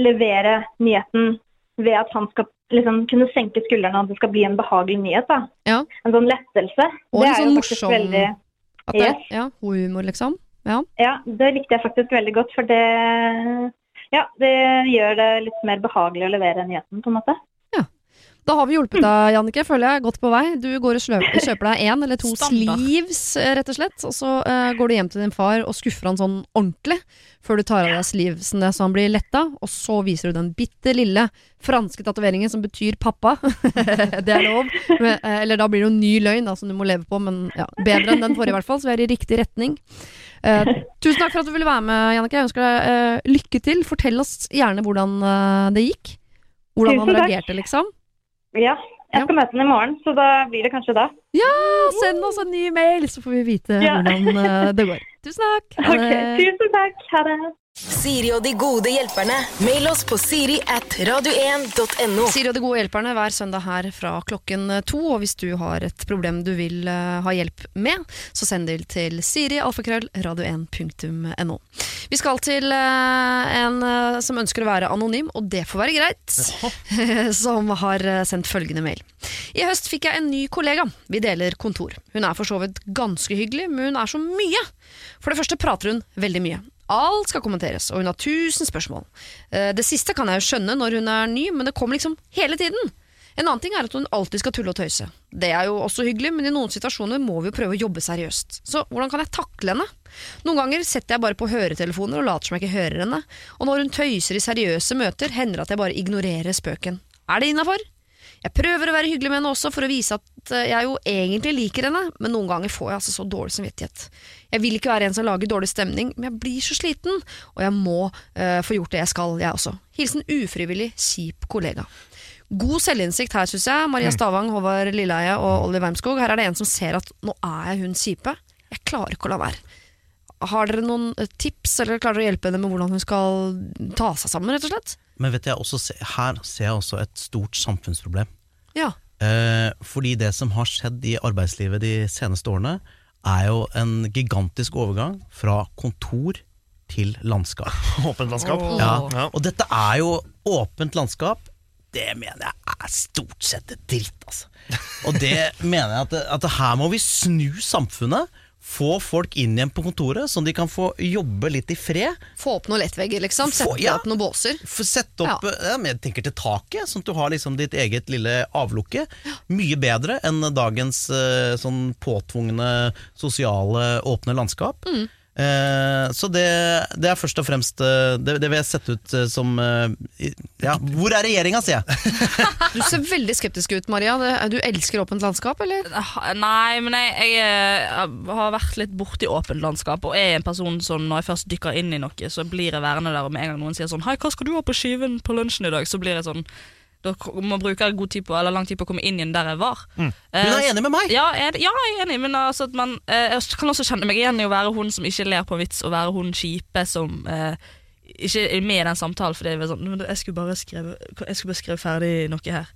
levere nyheten ved at han skal liksom kunne senke skuldrene, og at det skal bli en behagelig nyhet, da. Ja. En sånn lettelse. Og det en sånn morsom- veldig At det, Yes. ja, humor, liksom. Ja. Ja, det likte jeg faktisk veldig godt, for det Ja, det gjør det litt mer behagelig å levere nyheten, på en måte. Da har vi hjulpet deg, Jannike. føler jeg, godt på vei. Du går og sløper, kjøper deg en eller to Standard. sleeves, eh, rett og slett. Og så uh, går du hjem til din far og skuffer han sånn ordentlig, før du tar av deg sleevesene så han blir letta. Og så viser du den bitte lille franske tatoveringen som betyr pappa. det er lov. Men, uh, eller da blir det jo ny løgn da, som du må leve på, men ja, bedre enn den forrige i hvert fall, så vi er i riktig retning. Uh, tusen takk for at du ville være med, Jannike. Jeg ønsker deg lykke til. Fortell oss gjerne hvordan det gikk. Hvordan han reagerte, liksom. Ja, jeg skal møte henne i morgen, så da blir det kanskje da. Ja, send oss en ny mail, så får vi vite Ja. hvordan eh, det går. Tusen takk. Ha Ok, det. tusen takk. Ha det. Siri og de gode hjelperne. Mail oss på siri at radio1.no. Siri og de gode hjelperne hver søndag her fra klokken to. Og hvis du har et problem du vil eh, ha hjelp med, så send det til siri alfakrøll radio1.no. Vi skal til eh, en eh, som ønsker å være anonym, og det får være greit. som har sendt følgende mail. I høst fikk jeg en ny kollega. Vi deler kontor. Hun er for så vidt ganske hyggelig, men hun er så mye. For det første prater hun veldig mye. Alt skal kommenteres, og hun har tusen spørsmål. Eh, Det siste kan jeg jo skjønne når hun er ny, men det kommer liksom hele tiden. En annen ting er at hun alltid skal tulle og tøyse. Det er jo også hyggelig, men i noen situasjoner må vi jo prøve å jobbe seriøst. Så hvordan kan jeg takle henne? Noen ganger setter jeg bare på høretelefoner og later som jeg ikke hører henne. Og når hun tøyser i seriøse møter, hender det at jeg bare ignorerer spøken. Er det innafor? Jeg prøver å være hyggelig med henne også for å vise at eh, jeg jo egentlig liker henne, men noen ganger får jeg altså så dårlig samvittighet. Jeg vil ikke være en som lager dårlig stemning, men jeg blir så sliten, og jeg må uh, få gjort det jeg skal, jeg også. Hilsen ufrivillig kjip kollega. God selvinnsikt her, syns jeg. Maria Stavang, Håvard Lilleheie og Olli Wermskog. Her er det en som ser at nå er jeg hun kjipe. Jeg klarer ikke å la være. Har dere noen eh, tips, eller klarer dere å hjelpe henne med hvordan hun skal ta seg sammen, rett og slett? Men vet jeg også se, her ser jeg også et stort samfunnsproblem. Ja. Eh, fordi det som har skjedd i arbeidslivet de seneste årene, er jo en gigantisk overgang fra kontor til landskap. Åpent landskap. Oh. Ja. Og dette er jo åpent landskap. Det mener jeg er stort sett et dritt, altså. Og det mener jeg at, at her må vi snu samfunnet. Få folk inn igjen på kontoret, sånn de kan få jobbe litt i fred. Få opp noen lettvegger, liksom. Få- Sette ja. opp noen båser. Få sette opp ja. jeg tenker til taket, sånn at du har liksom ditt eget lille avlukke. Mye bedre enn dagens eh, sånn påtvungne sosiale, åpne landskap. Eh, så det, det er først og fremst eh, det, det vil jeg sette ut eh, som Ja, hvor er regjeringa, sier jeg! Du ser veldig skeptisk ut, Maria. Du elsker åpent landskap, eller? Nei, men jeg, jeg, har vært litt borti åpent landskap, og er en person som når jeg først dykker inn i noe, så blir jeg værende der, og med en gang noen sier sånn Hei, hva skal du ha på skiven på lunsjen i dag? Så blir jeg sånn Da må bruke god tid på, eller lang tid på å komme inn igjen der jeg var. Hun Eh, er enig med meg! ja, jeg, ja, jeg er enig, men altså man, eh, jeg kan også kjenne meg igjen i å være hun som ikke ler på en vits, og være hun kjipe som eh, ikke er med i den samtalen. For det er sånn, jeg skulle bare skrevet, jeg skulle bare skrive ferdig noe her.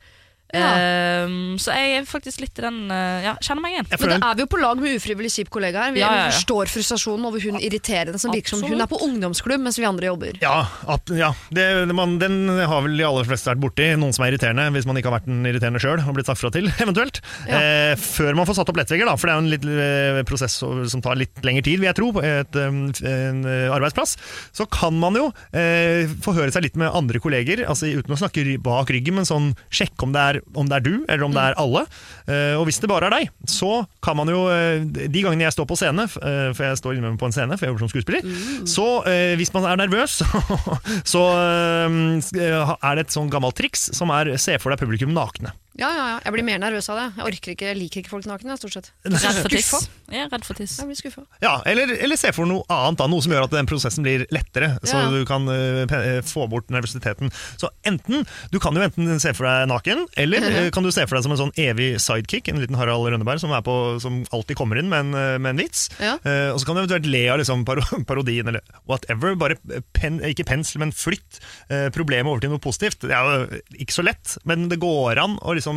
Ehm, så jeg er faktisk litt i den uh, Ja, kjenner meg igjen. Men da er vi jo på lag med ufrivillig kjip kollega her. Vi Ja, ja, ja. forstår frustrasjonen over hun irriterende som virker som hun er på ungdomsklubb mens vi andre jobber. Ja, at, ja. Det, man, den har vel de aller fleste vært borti. Noen som er irriterende, hvis man ikke har vært den irriterende sjøl og blitt sagt fra til, eventuelt. Ja. Eh, før man får satt opp lettvegger, da, for det er jo en litt, eh, prosess som tar litt lengre tid, vil jeg tro, på et, eh, en eh, arbeidsplass, så kan man jo eh, forhøre seg litt med andre kolleger, altså uten å snakke bak ryggen, men sånn sjekke om det er, om det er du, eller om det er alle. Eh, og hvis det bare er deg, så kan man jo eh, De gangene jeg står på scene, eh, for jeg står innimellom på en scene, for jeg jobber som skuespiller, så eh, hvis man er nervøs, så er det et sånn gammelt triks som er se for deg publikum nakne. Ja, ja, ja. Jeg blir mer nervøs av det. Jeg orker ikke, jeg liker ikke folk nakne, stort sett. Redd for tiss. Jeg er redd for tiss. Jeg blir skuffa. Ja, eller, eller se for noe annet, da, noe som gjør at den prosessen blir lettere, så Ja. du kan uh, få bort nervøsiteten. Så enten, Du kan jo enten se for deg naken, eller eh, kan du se for deg som en sånn evig sidekick, en liten Harald Rønneberg som, er på, som alltid kommer inn med en, med en vits. Ja. Uh, og så kan du eventuelt le av liksom, parodien eller whatever. Bare pen, ikke pensel, men flytt uh, problemet over til noe positivt. Det er jo ikke så lett, men det går an å liksom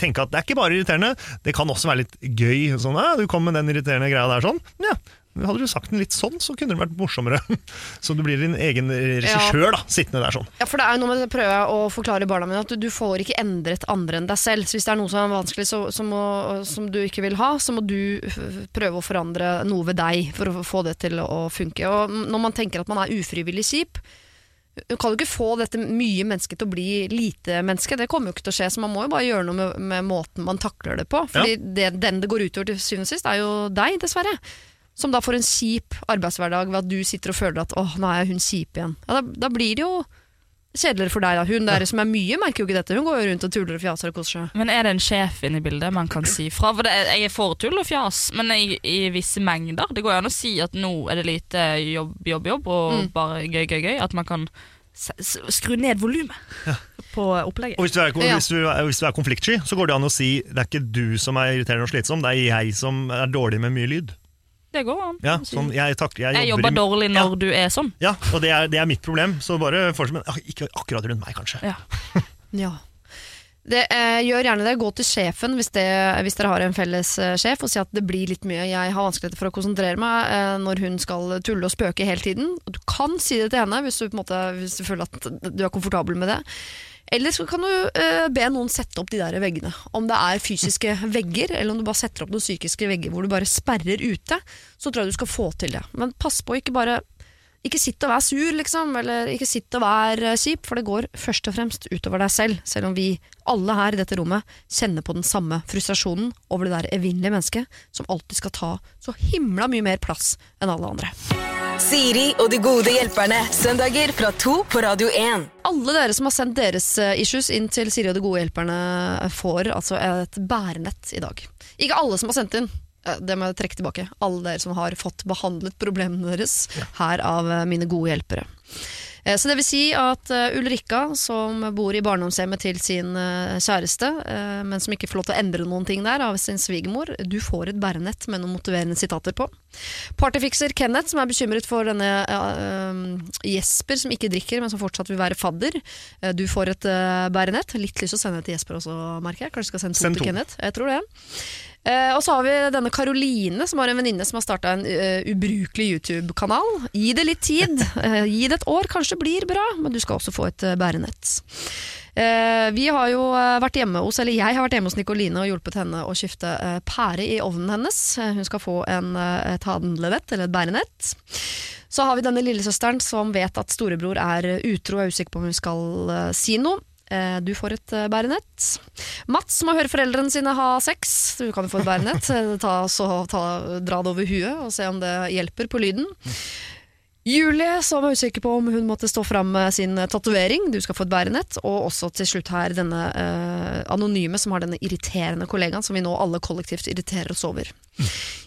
tenke at det er ikke bare irriterende, det kan også være litt gøy. Sånn, ja, du kom med den irriterende greia der sånn. Ja, hadde du sagt den litt sånn, så kunne det vært morsommere. Så du blir din egen regissør, da, sittende der sånn. Ja, for det er jo noe med det prøver jeg å forklare barna mine, at du, du får ikke endret andre enn deg selv. Så hvis det er noe som er vanskelig så, så må, som du ikke vil ha, så må du prøve å forandre noe ved deg for å få det til å funke. Og når man tenker at man er ufrivillig kjip, du kan jo ikke få dette mye mennesket til å bli lite menneske. Det kommer jo ikke til å skje, så man må jo bare gjøre noe med, med måten man takler det på. Fordi det, den det går utover til syvende og sist, er jo deg, dessverre. Som da får en kjip arbeidshverdag ved at du sitter og føler at 'åh, nå er hun kjip igjen'. Ja, da, da blir det jo kjedeligere for deg. da. Hun der som er mye, merker jo ikke dette. Hun går jo rundt og tuller og fjaser og koser seg. Men er det en sjef inne i bildet man kan si fra? For det, er- jeg er for tull og fjas, men i, i visse mengder. Det går jo an å si at nå er det lite jobb, jobb, jobb, og Mm. bare gøy, gøy, gøy. At man kan skru ned volumet på opplegget. Og hvis du, er, hvis, du er, hvis du er konfliktsky, så går det an å si det er ikke du som er irriterende og slitsom, det er jeg som er dårlig med mye lyd. Det går an. Ja, sånn, jeg, takk, jeg, jeg jobber jobber i- dårlig når Ja. du er sånn. Ja, og det er, det er mitt problem, så bare fortsett med ah, Ikke akkurat rundt meg, kanskje. Ja. Ja. Det, eh, gjør gjerne det. Gå til sjefen hvis, det, hvis dere har en felles eh, sjef, og si at det blir litt mye. Jeg har vanskeligheter for å konsentrere meg eh, når hun skal tulle og spøke hele tiden. Du kan si det til henne hvis du, på en måte, hvis du føler at du er komfortabel med det. Eller så kan du uh, be noen sette opp de der veggene. Om det er fysiske vegger, eller om du bare setter opp noen psykiske vegger hvor du bare sperrer ute, så tror jeg du skal få til det. Men pass på ikke bare ikke sitt og vær sur, liksom, eller ikke sitt og vær eh, kjip, for det går først og fremst utover deg selv, selv om vi alle her i dette rommet kjenner på den samme frustrasjonen over det der evinnelige mennesket som alltid skal ta så himla mye mer plass enn alle andre. Siri og de gode hjelperne. Søndager fra to på Radio 1. Alle dere som har sendt deres eh, issues inn til Siri og de gode hjelperne, eh, får altså et bærenett i dag. Ikke alle som har sendt inn. eh, Det må jeg trekke tilbake. Alle dere som har fått behandlet problemene deres her av mine gode hjelpere. Eh, Så det vil si at eh, Ulrikka, som bor i barndomshjemmet til sin eh, kjæreste, men som ikke får lov til å endre noen ting der av sin svigermor, du får et bærenett med noen motiverende sitater på. Partyfikser Kenneth, som er bekymret for denne Jesper som ikke drikker, men som fortsatt vil være fadder. Du får et uh, bærenett. Litt lyst til å sende et til Jesper også, merker jeg. Kanskje skal sende to Send til to. Kenneth. Jeg tror det. Eh, og så har vi denne Karoline, som har en venninne som har starta en eh, ubrukelig YouTube-kanal. Gi det litt tid. Eh, gi det et år, kanskje blir bra, men du skal også få et uh, bærenett. Eh, vi har jo eh, vært hjemme hos, eller jeg har vært hjemme hos Nikoline og hjulpet henne å skifte eh, pære i ovnen hennes. Eh, hun skal få en, eh, et handlenett, eller et bærenett. Så har vi denne lillesøsteren som vet at storebror er eh, utro og er usikker på om hun skal eh, si noe. Eh, Du får et eh, bærenett. Mats må høre foreldrene sine ha sex. Du kan jo få et bærenett. Eh, Ta, så, ta, dra det over huet og se om det hjelper på lyden. Julie, som er usikker på om hun måtte stå fram med sin tatovering. Du skal få et bærenett. Og også til slutt her denne eh, anonyme som har denne irriterende kollegaen som vi nå alle kollektivt irriterer oss over.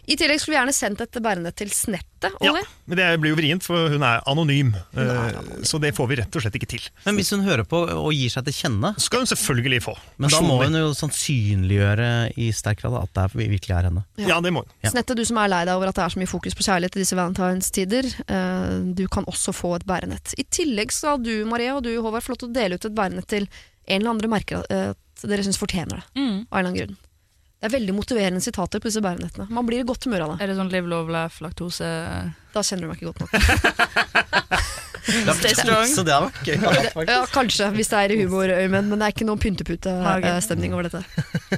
I tillegg skulle vi gjerne sendt et bærenett til Snettet, Ja, men det blir jo vrient, for hun er anonym. er eh, anonym. Så det får vi rett og slett ikke til. Men hvis hun hører på og gir seg til kjenne, skal hun selvfølgelig få. men da må hun jo sannsynliggjøre i sterk grad at det er- virkelig er henne. Ja, det må hun. Ja. Snettet, du som er lei deg over at det er så mye fokus på kjærlighet i disse valentinstider, eh, du kan også få et bærenett. I tillegg skal du, Marie, og du, Håvard, få lov til å dele ut et bærenett til en eller andre merker at dere syns fortjener det, Mm. av en eller annen grunn. Det er veldig motiverende sitater på disse bærenettene. Man blir i godt humør av det. Er det sånn live, love, laugh, laktose Da kjenner du meg ikke godt nok. Stay strong. Så det har vært gøy. faktisk. Ja, kanskje, hvis det er i humorøyemed, men det er ikke noe Nei, pyntepute-stemning over dette.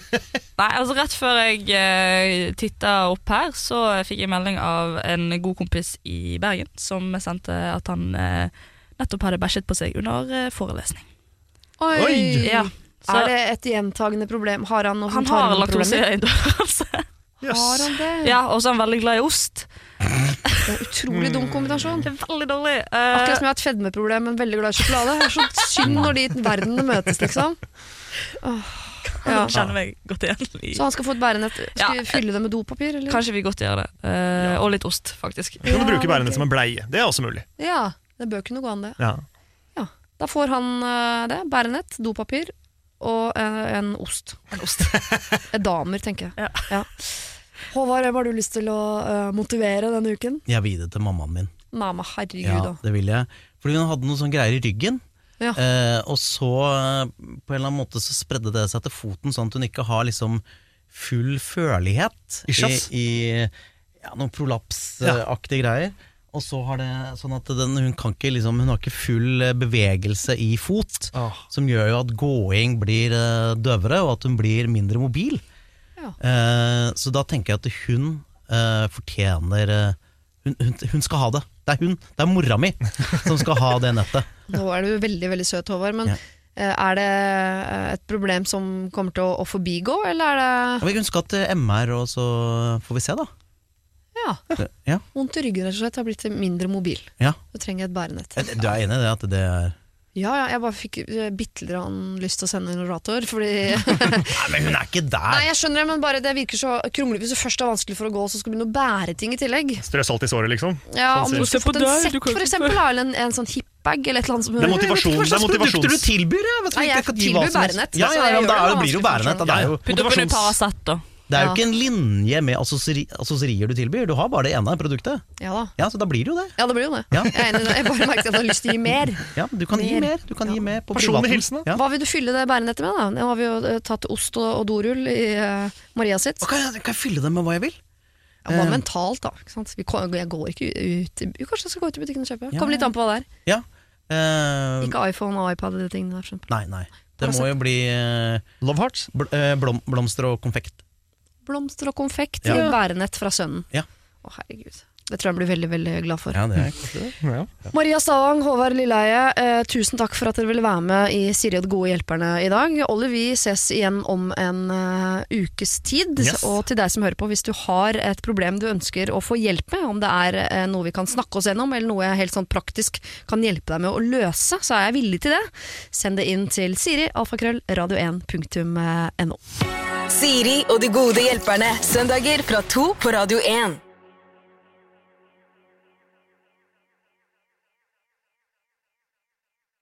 Nei, altså Rett før jeg uh, titta opp her, så fikk jeg melding av en god kompis i Bergen som sendte at han eh, nettopp hadde bæsjet på seg under eh, forelesning. Oi! Oi! Ja, så Er det et gjentagende problem? Har han noe han har tarmproblemer? laktoseintoleranse. Har Jøss. han det? ja, og så er han veldig glad i ost. Det er utrolig dum kombinasjon. Det er veldig dårlig. uh, Akkurat som jeg har et fedmeproblem, men veldig glad i sjokolade. Det er så synd når de verdenene møtes, liksom. Oh. ja. Jeg kjenner meg godt igjen. Så han skal få et bærenett. Skal Ja. vi fylle det med dopapir, eller? Kanskje vi godt gjør det. Eh, Og litt ost, faktisk. Du kan Ja, bruke bærenett bærene som en bleie. Det er også mulig. Ja, det bør kunne gå an, det. Ja. Da får han uh, det. Bærenett, dopapir og en, en ost. En ost. Damer, tenker jeg. Ja. Håvard, hvem har du lyst til å uh, motivere denne uken? Jeg vil gi det til mammaen min. Mamma, herregud, Ja, det vil jeg. Fordi hun hadde noen sånne greier i ryggen. Ja. Eh, og så, eh, på en eller annen måte, så spredde det seg til foten, sånn at hun ikke har liksom full førlighet Ischias. i, i ja, noen prolapsaktige greier. Og så har det sånn at den, hun kan ikke liksom, Hun har ikke full eh, bevegelse i fot, ah. som gjør jo at gåing blir eh, døvere, og at hun blir mindre mobil. Ja. Eh, så da tenker jeg at hun eh, fortjener eh, hun, hun, hun skal ha det. Det er hun, det er mora mi som skal ha det nettet. Nå er du veldig veldig søt, Håvard. Men Ja. er det et problem som kommer til å, å forbigå, eller er det Hun skal til MR, og så får vi se, da. Ja, Ja, vondt i ryggen rett og slett? Har blitt mindre mobil. ja. Så trenger et bærenett. Du er enig i det? At det er Ja, ja, jeg bare fikk eh, bitte litt lyst til å sende en orator, fordi Nei, men hun er ikke der! Nei, jeg skjønner det, men bare det virker så kronglete. Hvis det først er vanskelig for å gå, så skal du begynne å bære ting i tillegg. Strø salt i såret, liksom. Ja, Om du skulle fått en sekk, kan for eksempel, eller en, en sånn hipbag, eller et eller annet som Det er motivasjon. Hva slags produkter du tilbyr? Jeg vet Nei, jeg, jeg tilbyr bærenett, Ja, ja, jeg ja, det det, blir jo bærenett. Det er jo, Putt opp under Paracet, da. Det er jo ikke en linje med assosierier du tilbyr, du har bare det ene produktet. Ja da. Ja, så da blir det jo det. Ja, det blir jo det. Ja. Jeg er enig, jeg bare merker at jeg har lyst til å gi mer. Ja, Du kan gi Mer. mer. Du kan gi mer på Personlig hilsen, da. Ja. Hva vil du fylle det bærenettet med? da? Nå har vi jo eh, tatt ost og, og dorull i uh, Maria sitt. Og Kan jeg, kan jeg fylle det med hva jeg vil? Ja, bare Eh. mentalt, da. Ikke sant? Vi, jeg går ikke ut i- Kanskje jeg skal gå ut i butikken og kjøpe? Ja, Kommer litt an på hva det er. Ja. Uh, Ikke iPhone og iPad og de tingene der. nei, nei. Det må jo bli uh, Love Hearts. bl blom, blomster og konfekt. Blomster og konfekt Ja. i bærenett fra sønnen. Ja. Å, herregud. Det tror jeg han blir veldig veldig glad for. Ja, det er koselig. Ja. Maria Stavang, Håvard Lilleheie, eh, tusen takk for at dere ville være med i Siri og de gode hjelperne i dag. Olli, vi ses igjen om en uh, ukes tid. Yes. Og til deg som hører på, hvis du har et problem du ønsker å få hjelp med, om det er eh, noe vi kan snakke oss gjennom, eller noe jeg helt sånn praktisk kan hjelpe deg med å løse, så er jeg villig til det. Send det inn til siri, alfakrøll, radio1.no. Siri og de gode hjelperne. Søndager fra to på Radio 1.